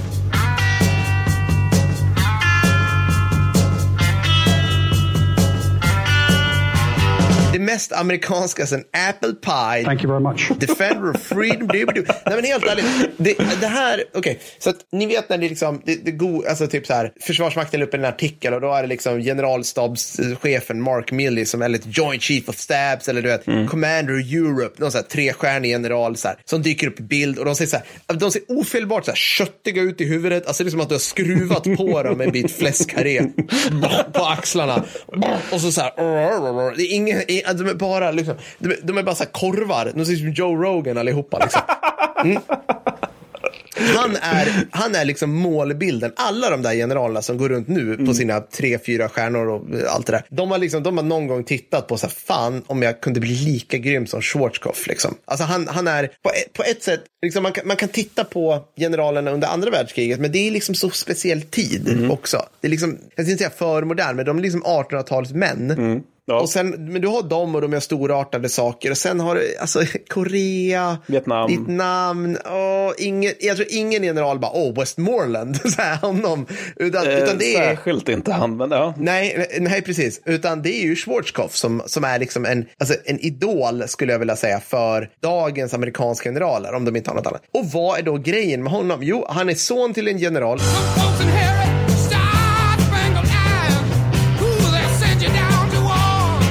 Det mest amerikanska sen Apple Pie. Thank you very much. Defender of freedom. Du, du. Nej men helt ärligt. Det, det här, okej. Så att ni vet när det liksom, det, det go, alltså typ så här, Försvarsmakten la upp en artikel och då är det liksom generalstabschefen Mark Milley som är lite joint chief of stabs eller du vet, commander Europe, någon så här trestjärnig general så här, som dyker upp i bild och de ser så här, de ser ofelbart så här köttiga ut i huvudet, alltså det är som att du har skruvat på dem med en bit fläskkarré på axlarna. Och så så här, det är ingen, de är bara liksom, de de är bara så korvar, de ser ut som Joe Rogan allihopa liksom. Mm. Han är, han är liksom målbilden. Alla de där generalerna som går runt nu Mm. på sina tre, fyra stjärnor och allt det där. De har, liksom, de har någon gång tittat på så här, fan om jag kunde bli lika grym som Schwarzkopf. Liksom. Alltså han, han är på ett, på ett sätt, liksom, man, kan, man kan titta på generalerna under andra världskriget, men det är liksom så speciell tid Mm. också. Det är liksom, jag ska inte säga för modern, men de är liksom 1800-talets män. Mm. Ja. Och sen, men du har dem och de gör storartade saker. Och sen har du alltså, Korea, Vietnam. Vietnam. Åh, ingen, jag tror ingen general bara, åh, Westmoreland, så här, honom. Utan, Eh, utan det är... Särskilt inte han, men ja. Nej, nej, precis. Utan det är ju Schwarzkopf som, som är liksom en, alltså en idol, skulle jag vilja säga, för dagens amerikanska generaler, om de inte har något annat. Och vad är då grejen med honom? Jo, han är son till en general.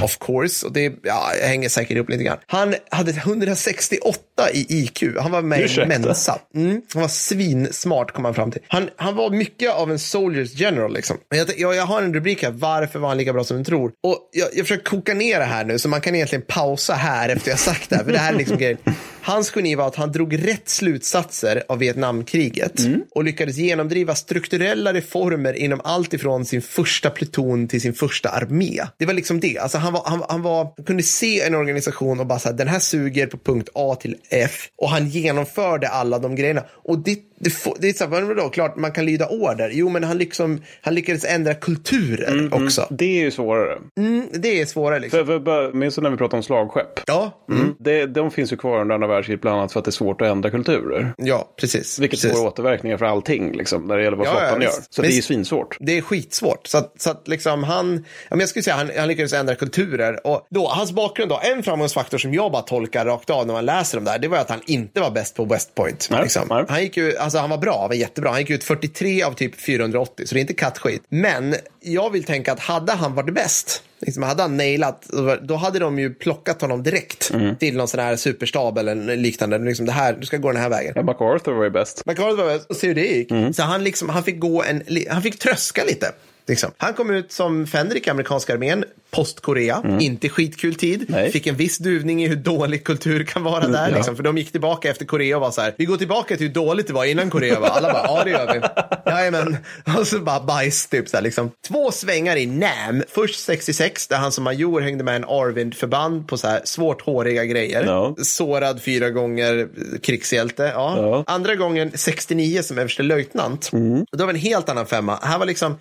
Of course, och det ja, hänger säkert upp lite grann. Han hade 168 i IQ. Han var med i Ursäkta? Mensa. Mm, han var svinsmart kom han fram till. Han, han var mycket av en soldiers general liksom. Jag, jag, jag har en rubrik här, varför var han lika bra som du tror? Och jag, jag försöker koka ner det här nu, så man kan egentligen pausa här efter jag sagt det här, för det här är liksom grejen. Hans geni var att han drog rätt slutsatser av Vietnamkriget och lyckades genomdriva strukturella reformer inom allt ifrån sin första pluton till sin första armé. Det var liksom det. Alltså han, var, han, han, var, han kunde se en organisation och bara så här, den här suger på punkt A till F och han genomförde alla de grejerna. Och det, det, får- det är så här, vadå, klart man kan lyda order. Jo, men han, liksom, han lyckades ändra kulturer också. Det är ju svårare. Mm, det är svårare liksom. För, för, minns du när vi pratade om slagskepp? Ja, Mm. Det, de finns ju kvar under andra världskriget bland annat för att det är svårt att ändra kulturer. ja precis. Vilket precis. får återverkningar för allting, liksom, när det gäller vad Ja, ja, flottan gör. visst. Så det är ju svinsvårt. Det är skitsvårt. Så att, så att liksom han, ja, men jag skulle säga han, han lyckades ändra kulturer. Och då, hans bakgrund då, en framgångsfaktor som jag bara tolkar rakt av när man läser dem där, det var att han inte var bäst på West Point. Nej, liksom. nej. Han gick ju, alltså han var bra, han var jättebra. Han gick ut 43 av typ 480, så det är inte kattskit. Men jag vill tänka att hade han varit bäst, liksom, hade han nailat, då hade de ju plockat honom direkt Mm. till någon sån här superstab eller liknande. Liksom, det här, du ska gå den här vägen. Ja, MacArthur var ju bäst. McCarthy var bäst och se hur det gick. Mm. Så han, liksom, han fick gå en, han fick tröska lite. Liksom. Han kom ut som Fenrik i amerikanska armén, post-Korea. Inte skitkul tid. Mm. Nej. Fick en viss duvning i hur dålig kultur kan vara där. Liksom. För de gick tillbaka efter Korea och var så här, vi går tillbaka till hur dåligt det var innan Korea var. Alla bara, ja det gör vi. Jajamän. Och så bara bajs typ. Så här, liksom. Två svängar i Nam. Först 66, där han som major hängde med en Arvind-förband på så här svårt håriga grejer. Ja. Sårad fyra gånger, krigshjälte. Ja. Ja. Andra gången 69 som överstelöjtnant. Mm. Då var en helt annan femma. Här var liksom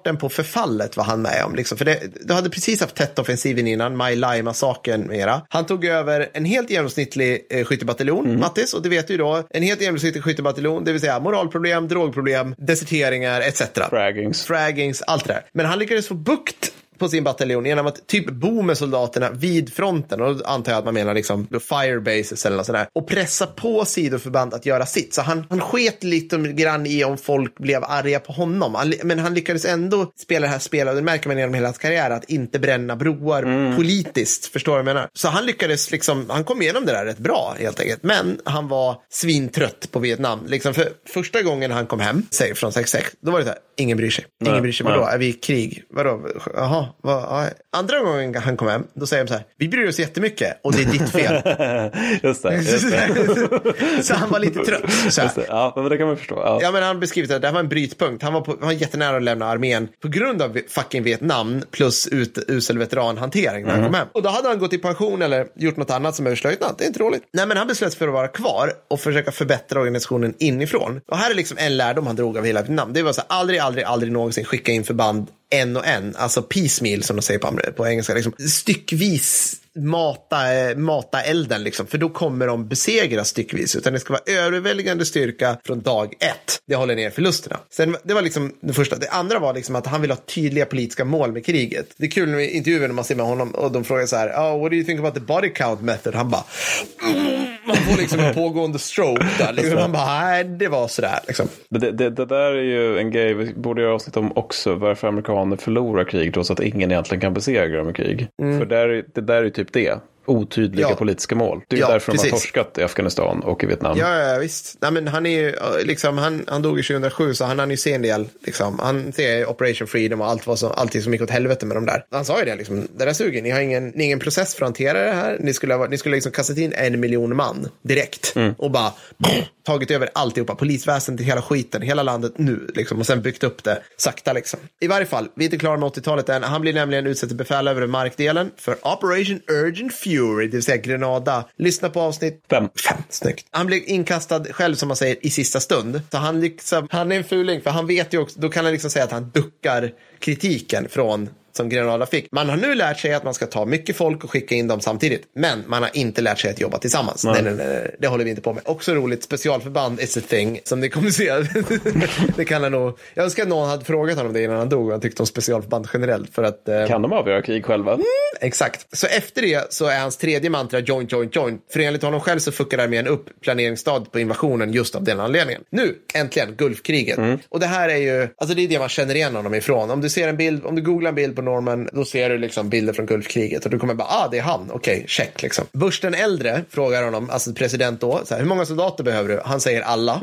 starten på förfallet var han med om. Liksom. För det, du hade precis haft Tet-offensiven innan, Mai Lai-massakern mera. Han tog över en helt genomsnittlig eh, skyttebataljon, Mm. Mattis, och det vet du ju då. En helt genomsnittlig skyttebataljon, det vill säga moralproblem, drogproblem, deserteringar etc. Fraggings. Fraggings, allt det där. Men han lyckades få bukt på sin bataljon genom att typ bo med soldaterna vid fronten. Och då antar jag att man menar liksom firebases eller något sådär. Och pressa på sidoförband att göra sitt. Så han, han sket lite grann i om folk blev arga på honom. Han, men han lyckades ändå spela det här spelet, det märker man genom hela hans karriär, att inte bränna broar politiskt. Förstår du vad jag menar? Så han lyckades liksom, han kom igenom det där rätt bra helt enkelt. Men han var svintrött på Vietnam. Liksom för första gången han kom hem, säg från 66, då var det så här, ingen bryr sig. Ingen Nej, bryr sig, vadå? Är vi i krig? Vadå? Jaha, vad, ja. Andra gången han kom hem, då säger de så här, vi bryr oss jättemycket och det är ditt fel. Just det. Just det. så han var lite trött. Så här. Ja, men det kan man förstå. Ja. Ja, men han har beskrivit att det här var en brytpunkt. Han var, på, han var jättenära att lämna armén på grund av fucking Vietnam plus ut, usel veteranhantering när han kom hem. Och då hade han gått i pension eller gjort något annat som överstelöjtnant. Det är inte roligt. Nej, men han beslöt sig för att vara kvar och försöka förbättra organisationen inifrån. Och här är liksom en lärdom han drog av hela Vietnam. Det var så här, aldrig, aldrig, aldrig någonsin skicka in förband en och en, alltså piecemeal som de säger på, på engelska, liksom, styckvis mata, eh, mata elden, liksom, för då kommer de besegras styckvis, utan det ska vara överväldigande styrka från dag ett. Det håller ner förlusterna. Sen, det var liksom det första. Det andra var liksom att han vill ha tydliga politiska mål med kriget. Det är kul i intervjuer när man ser med honom och de frågar så här, oh, what do you think about the body count method? Han bara, man får liksom en pågående stroke där. Liksom. Han bara, nej, det var sådär. Liksom. Det, det, det där är ju en grej vi borde göra avsnitt om också. Varför amerikaner förlorar krig trots att ingen egentligen kan besegra dem i krig. Mm. För där, det där är ju typ typ det otydliga Ja. politiska mål. Det är Ja, därför de har precis. torskat i Afghanistan och i Vietnam. Ja, ja, visst. Nej, men han, är ju, liksom, han, han dog ju 2007, så han hann ju se en del. Liksom. Han ser Operation Freedom och allt vad som, allting som gick åt helvete med de där. Han sa ju det, liksom, det där suger. Ni har ingen, ni har ingen process för att hantera det här. Ni skulle, ha, ni skulle liksom kastat in en miljon man direkt och bara tagit över alltihopa. Polisväsendet, hela skiten, hela landet nu. Liksom, och sen byggt upp det sakta. Liksom. I varje fall, vi är inte klara med 80-talet än. Han blir nämligen utsedd till befälhavare över markdelen för Operation Urgent Fury, det vill säga Grenada. Lyssna på avsnitt Fem. Fem, snyggt. Han blir inkastad själv som man säger i sista stund. Så han, liksom, han är en fuling för han vet ju också, då kan han liksom säga att han duckar kritiken från som Grenada fick. Man har nu lärt sig att man ska ta mycket folk och skicka in dem samtidigt. Men man har inte lärt sig att jobba tillsammans. Nej. Nej, nej, nej, det håller vi inte på med. Också roligt, specialförband is a thing. Som ni kommer se. det kan han nog. Jag önskar att någon hade frågat honom det innan han dog. Vad han tyckte om specialförband generellt. För att, eh, Kan de avgöra krig själva? Exakt. Så efter det så är hans tredje mantra joint, joint, joint. För enligt honom själv så fuckar armén upp planeringsstad på invasionen just av den anledningen. Nu, äntligen, Gulfkriget. Och det här är ju, alltså det är det man känner igen honom ifrån. Om du ser en bild, om du googlar en bild på Norman, då ser du liksom bilder från Gulfkriget. Och du kommer bara, ah, det är han. Okej, check liksom. Bush den äldre frågar honom, alltså president då, så här, hur många soldater behöver du? Han säger alla.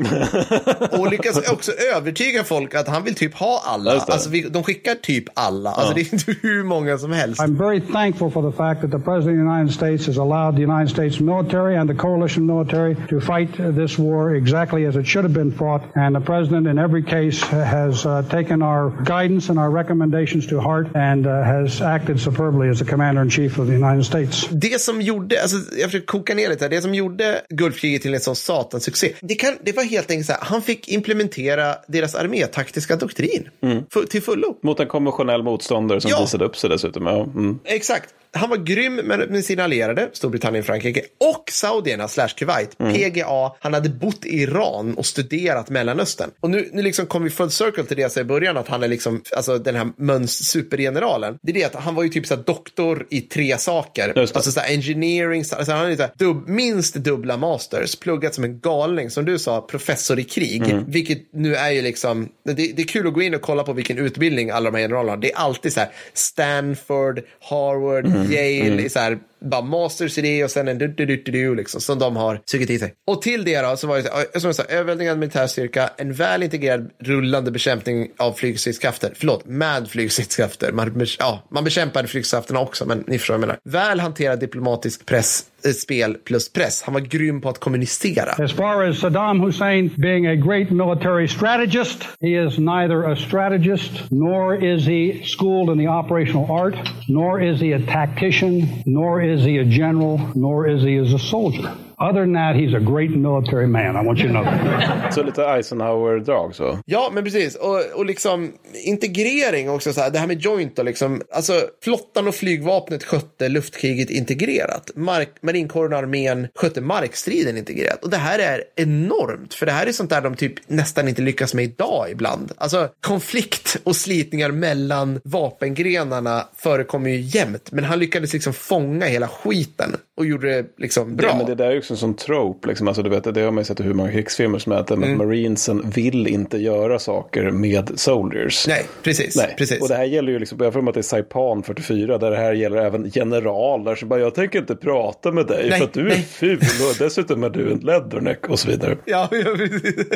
och lyckas också övertyga folk att han vill typ ha alla. Alltså vi, de skickar typ alla. Alltså det är inte hur många som helst. I'm very thankful for the fact that the President of the United States has allowed the United States military and the coalition military to fight this war exactly as it should have been fought. And the President, in every case, has uh, taken our guidance and our recommendations to heart and uh, has acted superbly as the Commander in Chief of the United States. det som gjorde, alltså jag försöker koka ner lite här, det som gjorde Gulfkriget till en sån satans succé, det, kan, det var helt enkelt så här, han fick implementera deras armétaktiska doktrin för, till fullo. Mot en konventionell motståndare som Ja. visade upp sig dessutom. Ja. Mm. Exakt. Han var grym med, med sina allierade, Storbritannien, Frankrike och saudierna slash Kuwait. PGA. Han hade bott i Iran och studerat Mellanöstern. Och nu, nu liksom kom vi full circle till det jag sa i början, att han är liksom, alltså den här möns supergeneralen. Det är det att han var ju typ så här doktor i tre saker. Alltså så engineering, så alltså han har lite dubb, minst dubbla masters, pluggat som en galning, som du sa, professor i krig. Vilket nu är ju liksom, det, det är kul att gå in och kolla på vilken utbildning alla de här generalerna har. Det är alltid så här Stanford, Harvard, Yale, så här, bara masters i det och sen en du, du, du, du, du, liksom, som de har sugit i sig. Och till det då så var det som jag sa, överväldigande militärstyrka, en väl integrerad rullande bekämpning av flygstridskrafter, förlåt, med flygstridskrafter. Man, ja, man bekämpade flygstridskrafterna också, men ni förstår vad jag menar. Väl hanterad diplomatisk press, Eh, spel plus press. Han var grym på att kommunicera. As far as Saddam Hussein being a great military strategist, he is neither a strategist nor is he schooled in the operational art, nor is he a tactician, nor is he a general, nor is he as a soldier. Other than that, he's a great military man. I want you to know that. Så lite Eisenhower-drag så. Ja, men precis. Och, och liksom integrering också. Så här, det här med joint då, liksom. Alltså, flottan och flygvapnet skötte luftkriget integrerat. Mark, marinkåren och armén skötte markstriden integrerat. Och det här är enormt. För det här är sånt där de typ nästan inte lyckas med idag ibland. Alltså, konflikt och slitningar mellan vapengrenarna förekommer ju jämt. Men han lyckades liksom fånga hela skiten och gjorde det liksom bra. Ja, men det där är ju också sån trope. Liksom. Alltså, du vet, det har man ju sett i hur många krigsfilmer som är att, Mm. Marinesen vill inte göra saker med soldiers. Nej, precis. Nej. precis. Och det här gäller ju liksom, jag får mig att det är Saipan 44, där det här gäller även generaler. Så bara, jag tänker inte prata med dig Nej, för att du är nej. ful och dessutom är du en leatherneck och så vidare. Ja, ja, precis.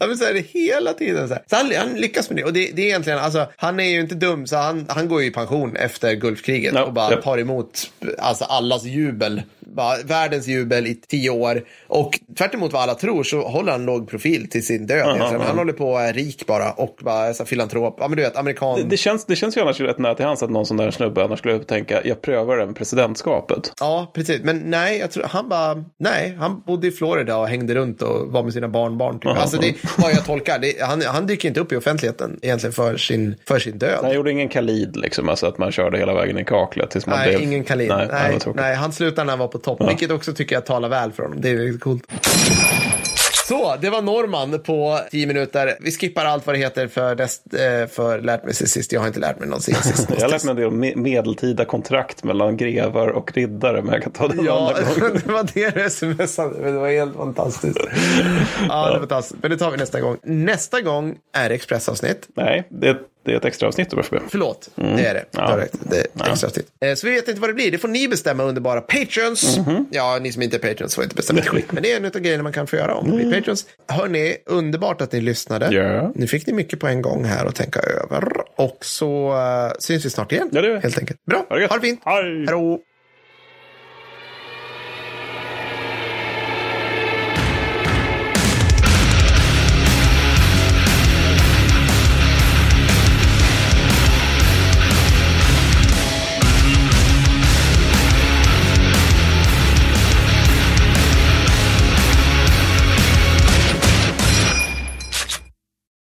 ja men så är det hela tiden. Så, så han, han lyckas med det. Och det, det är egentligen, alltså, han är ju inte dum, så han, han går ju i pension efter Gulfkriget Ja, och bara ja. tar emot alltså, allas jubel. Bara, världens jubel i tio år. Och tvärt vad alla tror så håller han låg profil till sin död. egentligen. Han håller på att är rik bara och bara så filantrop. Ja, men du vet, amerikan. Det känns, det känns ju annars rätt nära till hands att någon sån där snubbe annars skulle tänka, jag prövar det med presidentskapet. Ja, precis. Men nej, jag tror, han bara, nej, han bodde i Florida och hängde runt och var med sina barnbarn. Typ. Alltså det är vad jag tolkar. Det, han, han dyker inte upp i offentligheten egentligen för sin, för sin död. Han gjorde ingen Khalid liksom, alltså att man körde hela vägen i kaklet tills man Nej, blev... ingen Khalid. Nej, Nej, det nej, han slutade när han var på topp, vilket också tycker jag talar väl för honom. Det är coolt. Så, det var Norman på 10 minuter. Vi skippar allt vad det heter för, dest, eh, för lärt mig sig sist. Jag har inte lärt mig någonsin sist. Jag har lärt mig en del om me- medeltida kontrakt mellan grevar och riddare, men jag kan ta det en Ja, annan gång. det var det du smsade. Men det var helt fantastiskt. Ja, det var fantastiskt. Men det tar vi nästa gång. Nästa gång är det expressavsnitt. Nej, det Det är ett extra avsnitt då, FB. Förlåt, det är det. Mm. Ja. Det är extra avsnitt. Eh, Så vi vet inte vad det blir. Det får ni bestämma underbara patrons. Mhm. Ja, ni som inte är patrons får inte bestämma ett skit. Men det är en av grejerna man kan få göra om man blir patrons. Hörni, underbart att ni lyssnade. Mm. Ja. Nu fick ni mycket på en gång här att tänka över. Och så eh, syns vi snart igen. Ja, det. Helt enkelt. Bra, Ha det gött. ha det fint. Hej. Hej då.